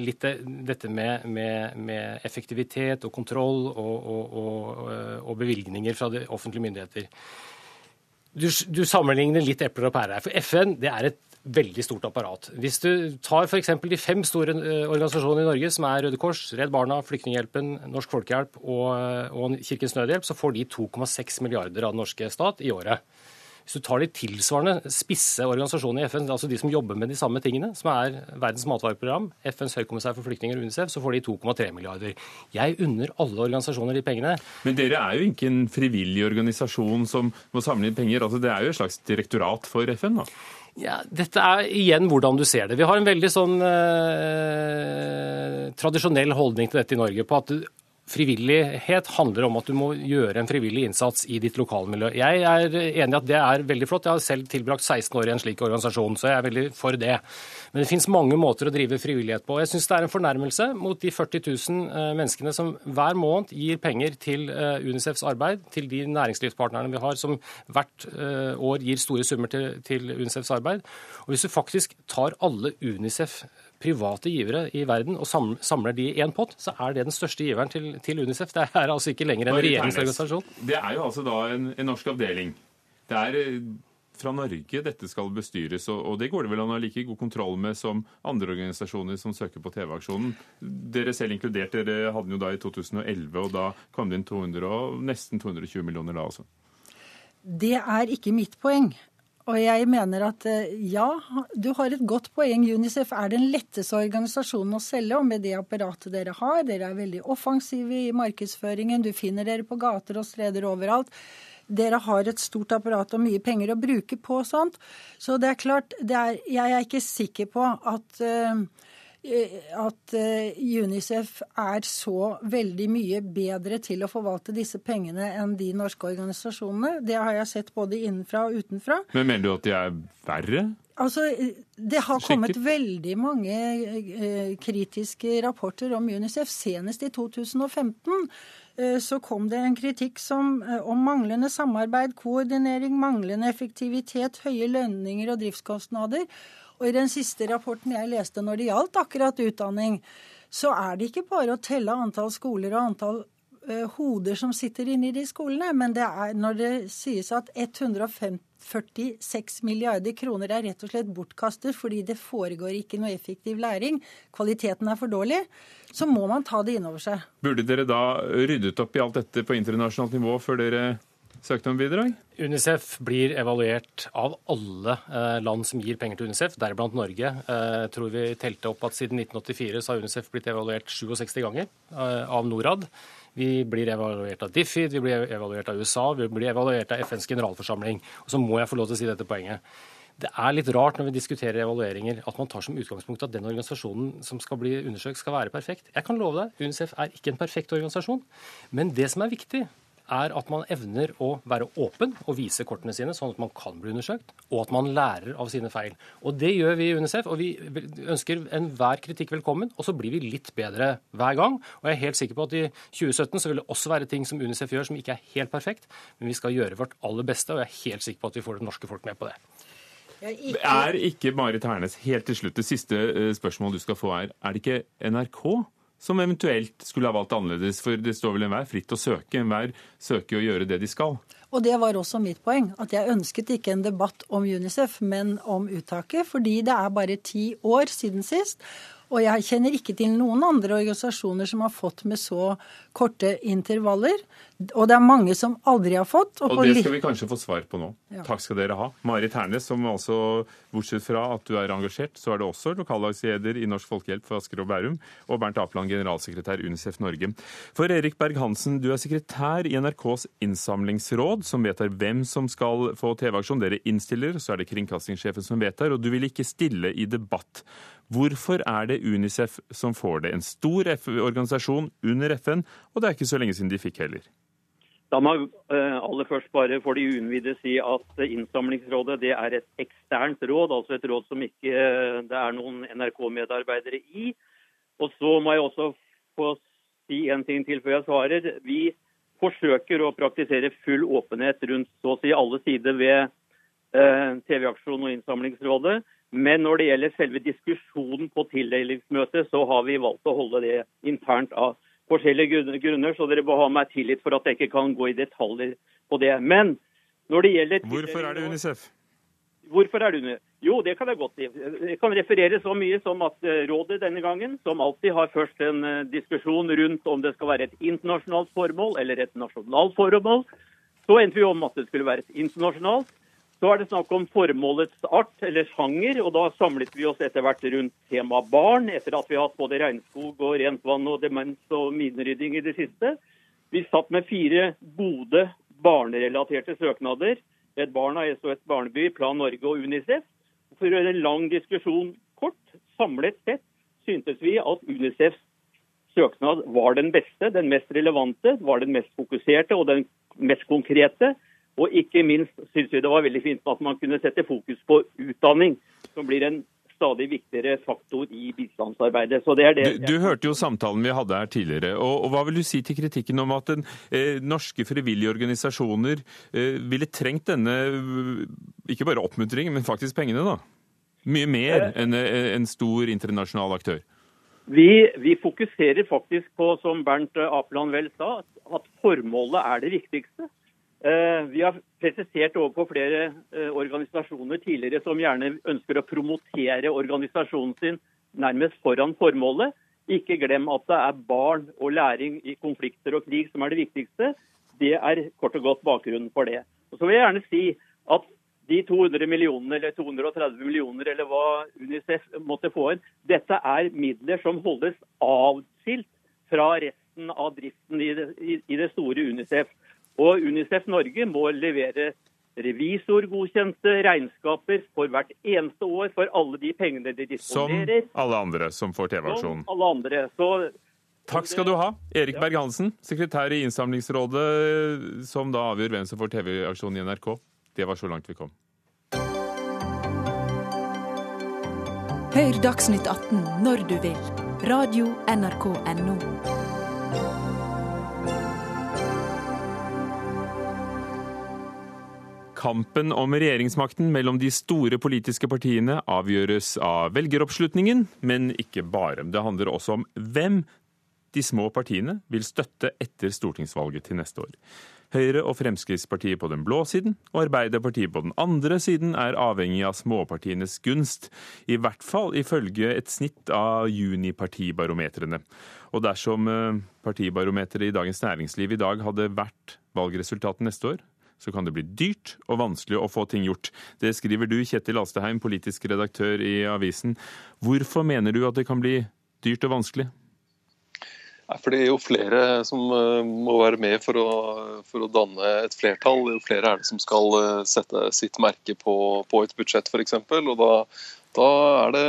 litt dette med, med, med effektivitet og kontroll og, og, og, og, bevilgninger fra offentlige myndigheter. Du, du sammenligner litt epler og pærer her. For FN det er et veldig stort apparat. Hvis du tar f.eks. de fem store eh, organisasjonene i Norge, som er Røde Kors, Redd Barna, Flyktninghjelpen, Norsk Folkehjelp og, eh, og Kirkens Nødhjelp, så får de 2,6 milliarder av den norske stat i året. Hvis du tar de tilsvarende spisse organisasjonene i FN, altså de som jobber med de samme tingene, som er Verdens matvareprogram, FNs høykommissær for flyktninger og UNICEF, så får de 2,3 milliarder. Jeg unner alle organisasjoner de pengene. Men dere er jo ikke en frivillig organisasjon som må samle inn penger. altså Det er jo et slags direktorat for FN? da? Ja, Dette er igjen hvordan du ser det. Vi har en veldig sånn eh, tradisjonell holdning til dette i Norge. på at Frivillighet handler om at du må gjøre en frivillig innsats i ditt lokalmiljø. Jeg er enig i at det er veldig flott. Jeg har selv tilbrakt 16 år i en slik organisasjon, så jeg er veldig for det. Men det finnes mange måter å drive frivillighet på. Jeg syns det er en fornærmelse mot de 40 000 eh, menneskene som hver måned gir penger til eh, Unicefs arbeid, til de næringslivspartnerne vi har som hvert eh, år gir store summer til, Unicefs arbeid. Og hvis du faktisk tar alle Unicef private givere i verden og samler de i én pott, så er det den største giveren til, til UNICEF. Det er altså ikke lenger en regjeringsorganisasjon. Det er jo altså da en, en norsk avdeling. Det er eh, fra Norge dette skal bestyres, og det går det vel an å ha like god kontroll med som andre organisasjoner som søker på TV-aksjonen. Dere selv inkludert, dere hadde den jo da i 2011, og da kom det inn 200 og nesten 220 millioner da også. Det er ikke mitt poeng. Og jeg mener at eh, ja, du har et godt poeng. Unicef er den letteste organisasjonen å selge, og med det apparatet dere har. Dere er veldig offensive i markedsføringen. Du finner dere på gater og streder overalt. Dere har et stort apparat og mye penger å bruke på sånt. Så det er klart, det er, jeg er ikke sikker på at uh, at eh, Unicef er så veldig mye bedre til å forvalte disse pengene enn de norske organisasjonene. Det har jeg sett både innenfra og utenfra. Men mener du at de er verre? Altså, Det har kommet Sikkert. veldig mange eh, kritiske rapporter om Unicef. Senest i 2015 så kom det en kritikk som, om manglende samarbeid, koordinering, manglende effektivitet, høye lønninger og driftskostnader. Og i den siste rapporten jeg leste når det gjaldt akkurat utdanning, så er det ikke bare å telle antall skoler og antall uh, hoder som sitter inne i de skolene, men det er når det sies at 146 milliarder kroner er rett og slett bortkastet fordi det foregår ikke noe effektiv læring, kvaliteten er for dårlig, så må man ta det inn over seg. Burde dere da ryddet opp i alt dette på internasjonalt nivå før dere søkte om bidrag? Unicef blir evaluert av alle eh, land som gir penger til Unicef, deriblant Norge. Eh, jeg tror vi telte opp at Siden 1984 så har Unicef blitt evaluert 67 ganger eh, av Norad. Vi blir evaluert av Diffid, vi blir evaluert av USA, vi blir evaluert av FNs generalforsamling. Og så må jeg få lov til å si dette poenget. Det er litt rart når vi diskuterer evalueringer at man tar som utgangspunkt at den organisasjonen som skal bli undersøkt, skal være perfekt. Jeg kan love deg, UNICEF er ikke en perfekt organisasjon. Men det som er viktig, er at man evner å være åpen og vise kortene sine, sånn at man kan bli undersøkt, og at man lærer av sine feil. Og Det gjør vi i UNICEF, og vi ønsker enhver kritikk velkommen. Og så blir vi litt bedre hver gang. Og jeg er helt sikker på at i 2017 så vil det også være ting som UNICEF gjør som ikke er helt perfekt, men vi skal gjøre vårt aller beste, og jeg er helt sikker på at vi får det norske folk med på det. Er ikke Marit Hernes, helt til slutt, det siste eh, spørsmålet du skal få er, er det ikke NRK som eventuelt skulle ha valgt annerledes? For det står vel enhver fritt å søke, enhver søker å gjøre det de skal. Og det var også mitt poeng, at jeg ønsket ikke en debatt om UNICEF, men om uttaket, fordi det er bare ti år siden sist. Og jeg kjenner ikke til noen andre organisasjoner som har fått med så korte intervaller. Og det er mange som aldri har fått. Og, og det skal vi kanskje få svar på nå. Ja. Takk skal dere ha. Marit Hernes, som altså, bortsett fra at du er engasjert, så er du også lokallagsleder i Norsk Folkehjelp for Asker og Bærum, og Bernt Apland, generalsekretær Unicef Norge. For Erik Berg-Hansen, du er sekretær i NRKs innsamlingsråd, som vedtar hvem som skal få TV-aksjon. Dere innstiller, så er det kringkastingssjefen som vedtar, og du vil ikke stille i debatt. Hvorfor er det Unicef som får det? En stor organisasjon under FN, og det er ikke så lenge siden de fikk heller. Da må eh, aller først bare for de uinnvidde si at Innsamlingsrådet det er et eksternt råd, altså et råd som ikke eh, det er noen NRK-medarbeidere i. Og så må jeg også få si en ting til før jeg svarer. Vi forsøker å praktisere full åpenhet rundt så å si alle sider ved eh, TV-aksjonen og Innsamlingsrådet. Men når det gjelder selve diskusjonen på tildelingsmøtet, så har vi valgt å holde det internt av forskjellige grunner. Så dere må ha meg tillit for at jeg ikke kan gå i detaljer på det. Men når det gjelder Hvorfor er det UNICEF? Hvorfor er det UNICEF? Jo, det kan jeg godt si. Jeg kan referere så mye som at eh, rådet denne gangen, som alltid har først en eh, diskusjon rundt om det skal være et internasjonalt formål eller et nasjonalt formål, så endte vi om at det skulle være et internasjonalt. Så er det snakk om formålets art, eller sjanger, og da samlet vi oss etter hvert rundt temaet barn, etter at vi har hatt både regnskog og rent vann og demens og minerydding i det siste. Vi satt med fire gode barnerelaterte søknader. Et Barna, SOS Barneby, Plan Norge og Unicef. For å gjøre en lang diskusjon kort, samlet sett syntes vi at Unicefs søknad var den beste, den mest relevante, var den mest fokuserte og den mest konkrete. Og ikke minst syns vi det var veldig fint at man kunne sette fokus på utdanning, som blir en stadig viktigere faktor i bistandsarbeidet. Så det er det. Du, du hørte jo samtalen vi hadde her tidligere. og, og Hva vil du si til kritikken om at den, eh, norske frivillige organisasjoner eh, ville trengt denne ikke bare oppmuntringen, men faktisk pengene? da? Mye mer enn eh, en stor internasjonal aktør? Vi, vi, fokuserer faktisk på, som Bernt Apeland vel sa, at formålet er det viktigste. Eh, vi har presisert overfor flere eh, organisasjoner tidligere som gjerne ønsker å promotere organisasjonen sin nærmest foran formålet. Ikke glem at det er barn og læring i konflikter og krig som er det viktigste. Det er kort og godt bakgrunnen for det. Og så vil jeg gjerne si at de 200 millionene eller 230 millioner eller hva Unicef måtte få inn, dette er midler som holdes avskilt fra resten av driften i det, i det store Unicef. Og Unicef Norge må levere revisorgodkjente regnskaper for hvert eneste år for alle de pengene de disponerer. Som alle andre som får TV-aksjonen. Som alle andre. Så Takk skal du ha, Erik Berg-Hansen, sekretær i Innsamlingsrådet, som da avgjør hvem som får TV-aksjonen i NRK. Det var så langt vi kom. Hør Dagsnytt 18 når du vil. Radio NRK Radio.nrk.no. Kampen om regjeringsmakten mellom de store politiske partiene avgjøres av velgeroppslutningen, men ikke bare. Det handler også om hvem de små partiene vil støtte etter stortingsvalget til neste år. Høyre og Fremskrittspartiet på den blå siden og Arbeiderpartiet på den andre siden er avhengig av småpartienes gunst, i hvert fall ifølge et snitt av junipartibarometrene. Og dersom eh, partibarometeret i Dagens Næringsliv i dag hadde vært valgresultatet neste år, så kan det bli dyrt og vanskelig å få ting gjort. Det skriver du, Kjetil Alsteheim, politisk redaktør i avisen. Hvorfor mener du at det kan bli dyrt og vanskelig? For Det er jo flere som eh, må være med for å, for å, danne et flertall. Jo flere er det som skal eh, sette sitt merke på, på et budsjett f.eks. Da, da, er det,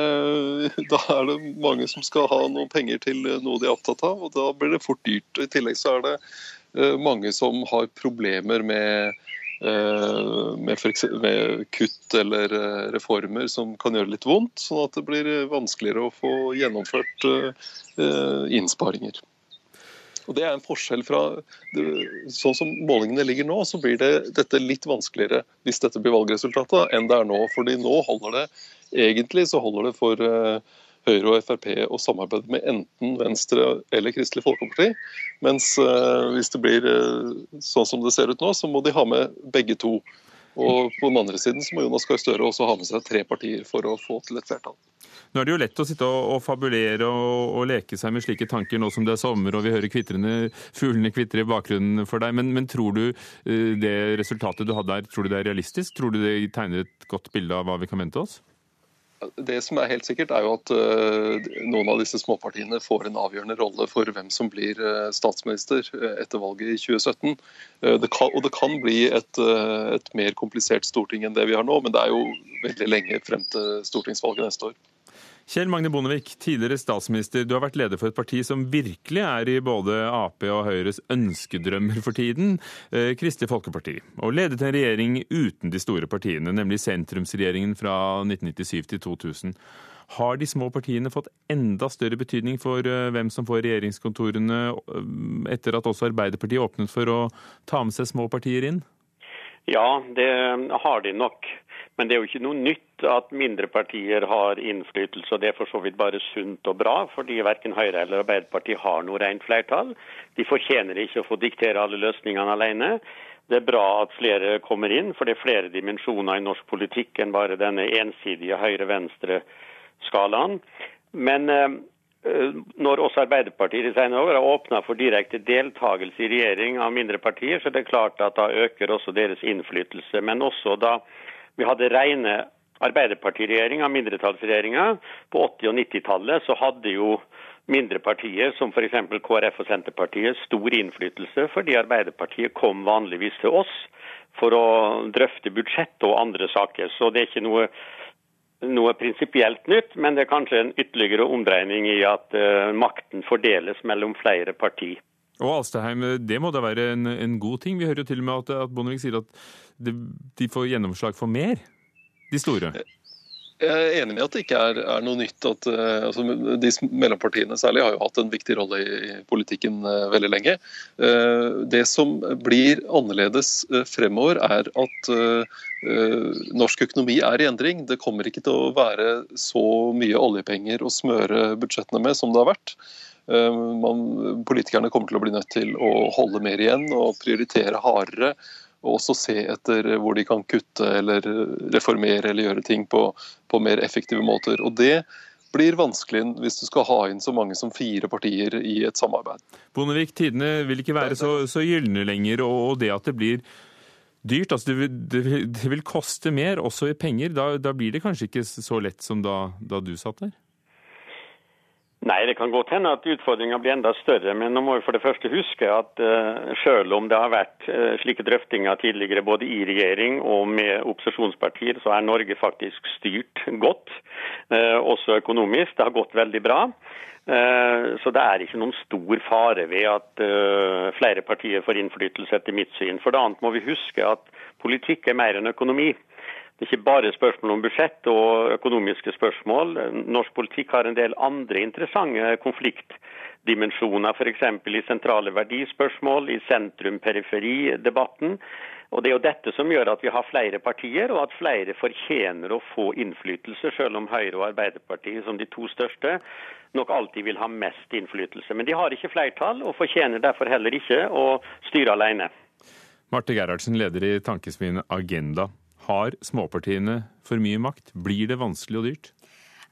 da, er det, mange som skal ha noen penger til noe de er opptatt av, og da blir det fort dyrt. I tillegg så er det mange som har problemer med, eh, eksempel, med, kutt eller eh, reformer som kan gjøre litt vondt, sånn at det blir vanskeligere å få gjennomført innsparinger. Og Det er en forskjell fra Sånn som målingene ligger nå, så blir det, dette litt vanskeligere hvis dette blir valgresultatet, enn det er nå. Fordi nå holder det egentlig så holder det for Høyre og Frp å samarbeide med enten Venstre eller Kristelig Folkeparti. Mens uh, hvis det blir uh, sånn som det ser ut nå, så må de ha med begge to. Og på den andre siden så må Jonas Gahr Støre også ha med seg tre partier for å få til et flertall. Nå er det jo lett å sitte og, fabulere og, leke seg med slike tanker nå som det er sommer og vi hører fuglene kvitre i bakgrunnen for deg. Men, men, tror du uh, det resultatet du hadde her, tror du det er realistisk? Tror du det tegner et godt bilde av hva vi kan vente oss? Det som er helt sikkert, er jo at uh, noen av disse småpartiene får en avgjørende rolle for hvem som blir uh, statsminister uh, etter valget i 2017. Det kan, og det kan bli et, et, mer komplisert storting enn det vi har nå, men det er jo veldig lenge frem til stortingsvalget neste år. Kjell Magne Bondevik, tidligere statsminister. Du har vært leder for et parti som virkelig er i både Ap og Høyres ønskedrømmer for tiden, eh, Kristelig Folkeparti. Og ledet en regjering uten de store partiene, nemlig sentrumsregjeringen fra 1997 til 2000. Har de små partiene fått enda større betydning for eh, hvem som får regjeringskontorene, eh, etter at også Arbeiderpartiet åpnet for å ta med seg små partier inn? Ja, det har de nok. Men det er jo ikke noe nytt at mindre partier har innflytelse, og det er for så vidt bare sunt og bra, fordi verken Høyre eller Arbeiderpartiet har noe rent flertall. De fortjener ikke å få diktere alle løsningene alene. Det er bra at flere kommer inn, for det er flere dimensjoner i norsk politikk enn bare denne ensidige høyre-venstre-skalaen. Men eh, når også Arbeiderpartiet i senere år har åpna for direkte deltakelse i regjering av mindre partier, så det er klart at da øker også deres innflytelse. Men også da vi hadde rene arbeiderpartiregjeringa, mindretallsregjeringa, På 80- og 90-tallet så hadde jo mindre partier, som f.eks. KrF og Senterpartiet, stor innflytelse, fordi Arbeiderpartiet kom vanligvis til oss for å drøfte budsjett og andre saker. Så det er ikke noe, noe prinsipielt nytt, men det er kanskje en ytterligere omdreining i at uh, makten fordeles mellom flere partier. Og Alstaheim, det må da være en, en, god ting? Vi hører jo til og med at, at Bondevik sier at det, de får gjennomslag for mer, de store. Jeg er enig i at det ikke er, er noe nytt. at uh, altså, De mellompartiene særlig har jo hatt en viktig rolle i, i politikken uh, veldig lenge. Uh, det som blir annerledes fremover, er at norsk økonomi er i endring. Det kommer ikke til å være så mye oljepenger å smøre budsjettene med som det har vært. Eh, man, politikerne kommer til å bli nødt til å holde mer igjen og prioritere hardere. Og også se etter hvor de kan kutte eller reformere eller gjøre ting på, på mer effektive måter. Og det blir vanskelig hvis du skal ha inn så mange som fire partier i et samarbeid. Bondevik, tidene vil ikke være så, så gylne lenger, og det at det blir dyrt, altså det vil, det, vil, koste mer, også i penger. Da, da, blir det kanskje ikke så lett som da, da du satt der? Nei, det kan godt hende at utfordringa blir enda større. Men nå må vi for det første huske at uh, selv om det har vært uh, slike drøftinger tidligere både i regjering og med opposisjonspartier, så er Norge faktisk styrt godt, uh, også økonomisk. Det har gått veldig bra. Så det er ikke noen stor fare ved at flere partier får innflytelse, etter mitt syn. For det annet må vi huske at politikk er mer enn økonomi. Det er ikke bare spørsmål om budsjett og økonomiske spørsmål. Norsk politikk har en del andre interessante konfliktdimensjoner, f.eks. i sentrale verdispørsmål, i sentrum-periferi-debatten. Og Det er jo dette som gjør at vi har flere partier, og at flere fortjener å få innflytelse, selv om Høyre og Arbeiderpartiet, som de to største, nok alltid vil ha mest innflytelse. Men de har ikke flertall, og fortjener derfor heller ikke å styre alene. Marte Gerhardsen, leder i tankesmien Agenda. Har småpartiene for mye makt? Blir det vanskelig og dyrt?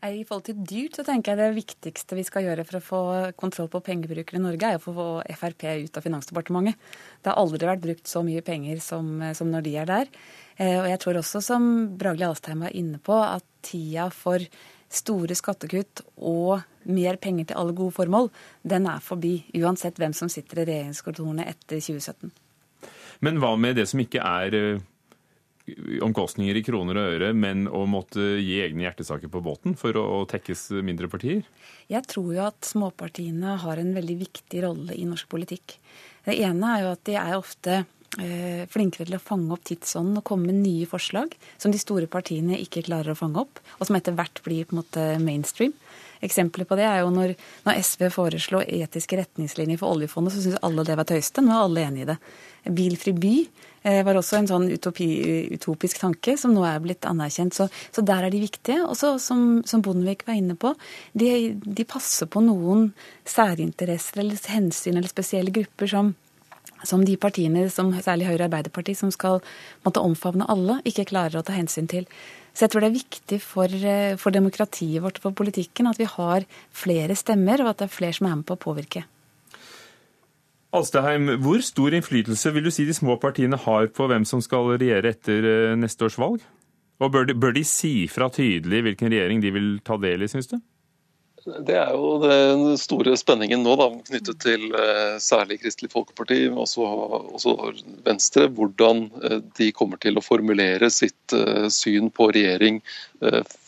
I forhold til dyrt så tenker jeg det viktigste vi skal gjøre for å få kontroll på pengebrukere i Norge, er å få Frp ut av Finansdepartementet. Det har aldri vært brukt så mye penger som, som når de er der. Eh, og jeg tror også, som Bragli Alstheim var inne på, at tida for store skattekutt og mer penger til alle gode formål, den er forbi. Uansett hvem som sitter i regjeringskontorene etter 2017. Men hva med det som ikke er eh, omkostninger i kroner og øre, men å måtte gi egne hjertesaker på båten for å tekkes mindre partier? Jeg tror jo at småpartiene har en veldig viktig rolle i norsk politikk. Det ene er jo at de er ofte eh, flinkere til å fange opp tidsånden og komme med nye forslag som de store partiene ikke klarer å fange opp, og som etter hvert blir på en måte mainstream. Eksempler på det er jo når, når SV foreslo etiske retningslinjer for oljefondet, så syntes alle det var tøyste. Nå er alle enig i det. Bilfri by eh, var også en sånn utopi, utopisk tanke som nå er blitt anerkjent. Så, så der er de viktige. Og som, som Bondevik var inne på, de, de passer på noen særinteresser eller hensyn eller spesielle grupper som som de partiene, som særlig Høyre og Arbeiderpartiet, som skal måtte omfavne alle, ikke klarer å ta hensyn til. Så jeg tror det er viktig for, eh, for demokratiet vårt og for politikken at vi har flere stemmer, og at det er flere som er med på å påvirke. Alsteheim, hvor stor innflytelse vil du si de små partiene har på hvem som skal regjere etter eh, neste års valg? Og bør de, bør de si fra tydelig hvilken regjering de vil ta del i, syns du? Det er jo den store spenningen nå, da, knyttet til eh, særlig Kristelig Folkeparti, men også, også, Venstre. Hvordan eh, de kommer til å formulere sitt eh, syn på regjering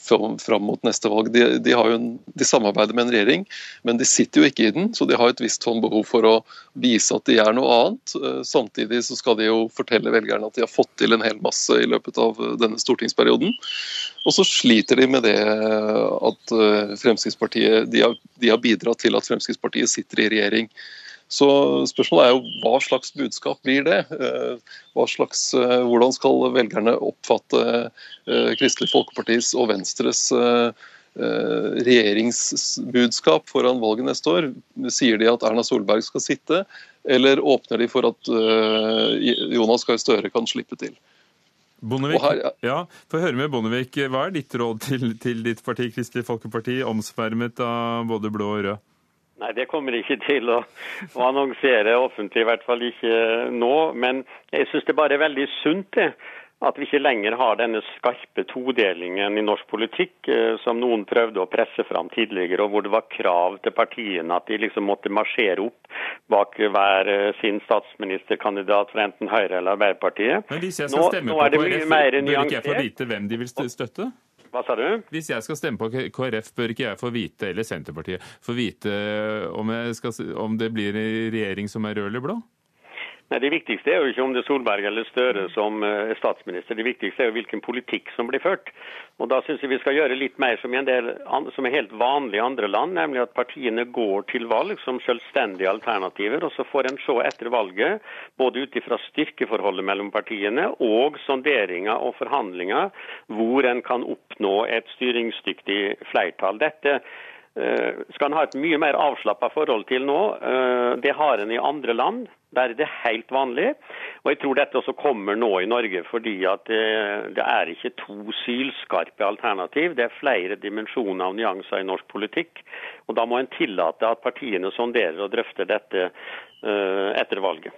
fram mot neste valg. De, de, en, de, samarbeider med en regjering, men de sitter jo ikke i den, så de har et visst sånn behov for å vise at de er noe annet. Samtidig så skal de jo fortelle velgerne at de har fått til en hel masse i løpet av denne stortingsperioden. Og så sliter de med det at eh, Fremskrittspartiet de har, de har bidratt til at Fremskrittspartiet sitter i regjering. Så spørsmålet er jo hva slags budskap blir det? Eh, slags, eh, hvordan skal velgerne oppfatte Kristelig Folkepartis og Venstres regjeringsbudskap foran valget neste år? Sier de at Erna Solberg skal sitte, eller åpner de for at Jonas Gahr Støre kan slippe til? Bondevik, her, ja. ja, Få høre med Bondevik. Hva er ditt råd til, til ditt parti, Kristelig Folkeparti, omsvermet av både blå og rød? Nei, Det kommer ikke til å, å annonsere offentlig, i hvert fall ikke nå. Men jeg syns det bare er veldig sunt det, at vi ikke lenger har denne skarpe todelingen i norsk politikk eh, som noen prøvde å presse fram tidligere, og hvor det var krav til partiene at de liksom måtte marsjere opp bak hver eh, sin statsministerkandidat fra enten Høyre eller Arbeiderpartiet. Men hvis jeg skal nå, stemme på KrF, bør ikke jeg få vite hvem de vil støtte? Hva sa du? Hvis jeg skal stemme på KrF, bør ikke jeg få vite, eller Senterpartiet, få vite om, skal, om det blir en regjering som er rød eller blå? Nei, Det viktigste er jo ikke om det er Solberg eller Støre som eh, er statsminister. Det viktigste er jo hvilken politikk som blir ført. Og Da syns jeg vi skal gjøre litt mer som, del, som er helt vanlig i andre land, nemlig at partiene går til valg som selvstendige alternativer. og Så får en se etter valget, både ut ifra styrkeforholdet mellom partiene og sonderinger og forhandlinger, hvor en kan oppnå et styringsdyktig flertall. Dette Eh, skal en ha et mye mer avslappa forhold til nå. Eh, det har en i andre land. Er det helt vanlig. Og jeg tror dette også kommer nå i Norge, fordi at det, det er ikke to sylskarpe alternativ. Det er flere dimensjoner og nyanser i norsk politikk. Og da må en tillate at partiene sonderer og drøfter dette uh, etter valget.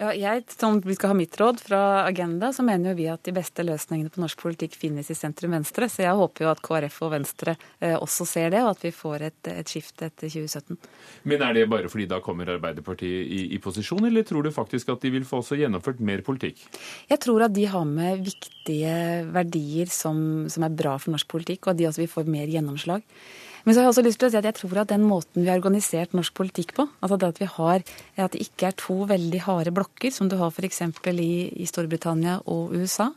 Ja, jeg, som vi skal ha mitt råd fra Agenda, så mener jo vi at de beste løsningene på norsk politikk finnes i sentrum-venstre. Så jeg håper jo at KrF og Venstre eh, også ser det, og at vi får et, et skifte etter 2017. Men er det bare fordi da kommer Arbeiderpartiet i, i, posisjon, eller tror du faktisk at de vil få også gjennomført mer politikk? Jeg tror at de har med viktige verdier som, som er bra for norsk politikk, og at de også vil få mer gjennomslag. Men så har jeg også lyst til å si at jeg tror at den måten vi har organisert norsk politikk på, altså det at vi har, at det ikke er to veldig harde blokker, som du har f.eks. I, i Storbritannia og USA,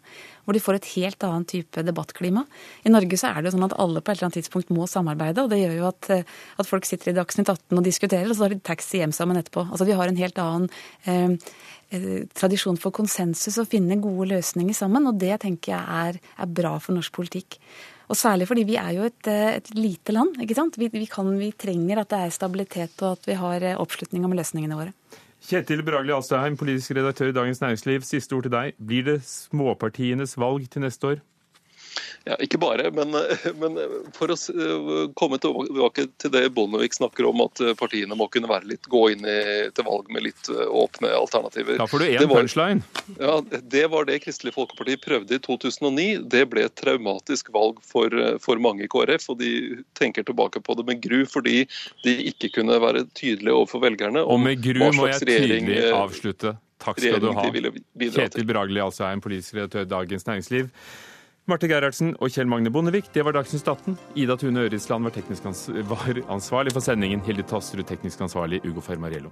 hvor de får et helt annet type debattklima. I Norge så er det jo sånn at alle på et eller annet tidspunkt må samarbeide, og det gjør jo at, at folk sitter i Dagsnytt 18 og diskuterer, og så har de taxi hjem sammen etterpå. Altså vi har en helt annen eh, eh, tradisjon for konsensus og finne gode løsninger sammen, og det tenker jeg er, er bra for norsk politikk. Og særlig fordi vi er jo et, eh, et lite land. ikke sant? Vi, vi, kan, vi, trenger at det er stabilitet og at vi har eh, oppslutning om løsningene våre. Kjetil Bragli Alstaheim, politisk redaktør i Dagens Næringsliv. Siste ord til deg. Blir det småpartienes valg til neste år? Ja, Ikke bare, men, men, for å komme tilbake til det Bondevik snakker om, at partiene må kunne være litt, gå inn i, til valg med litt åpne alternativer. Da får du én punchline. Ja, Det var det Kristelig Folkeparti prøvde i 2009. Det ble et traumatisk valg for, for mange i KrF, og de tenker tilbake på det med gru fordi de ikke kunne være tydelige overfor velgerne. og med gru må jeg tydelig eh, avslutte. Takk skal du ha. Kjetil Bragli, altså er en politisk redaktør i Dagens Næringsliv. Marte Gerhardsen og Kjell Magne Bondevik, det var Dagsnytt 18. Ida Tune Ørisland var, var, ansvarlig for sendingen. Hilde Tasterud teknisk ansvarlig. Ugo Fermariello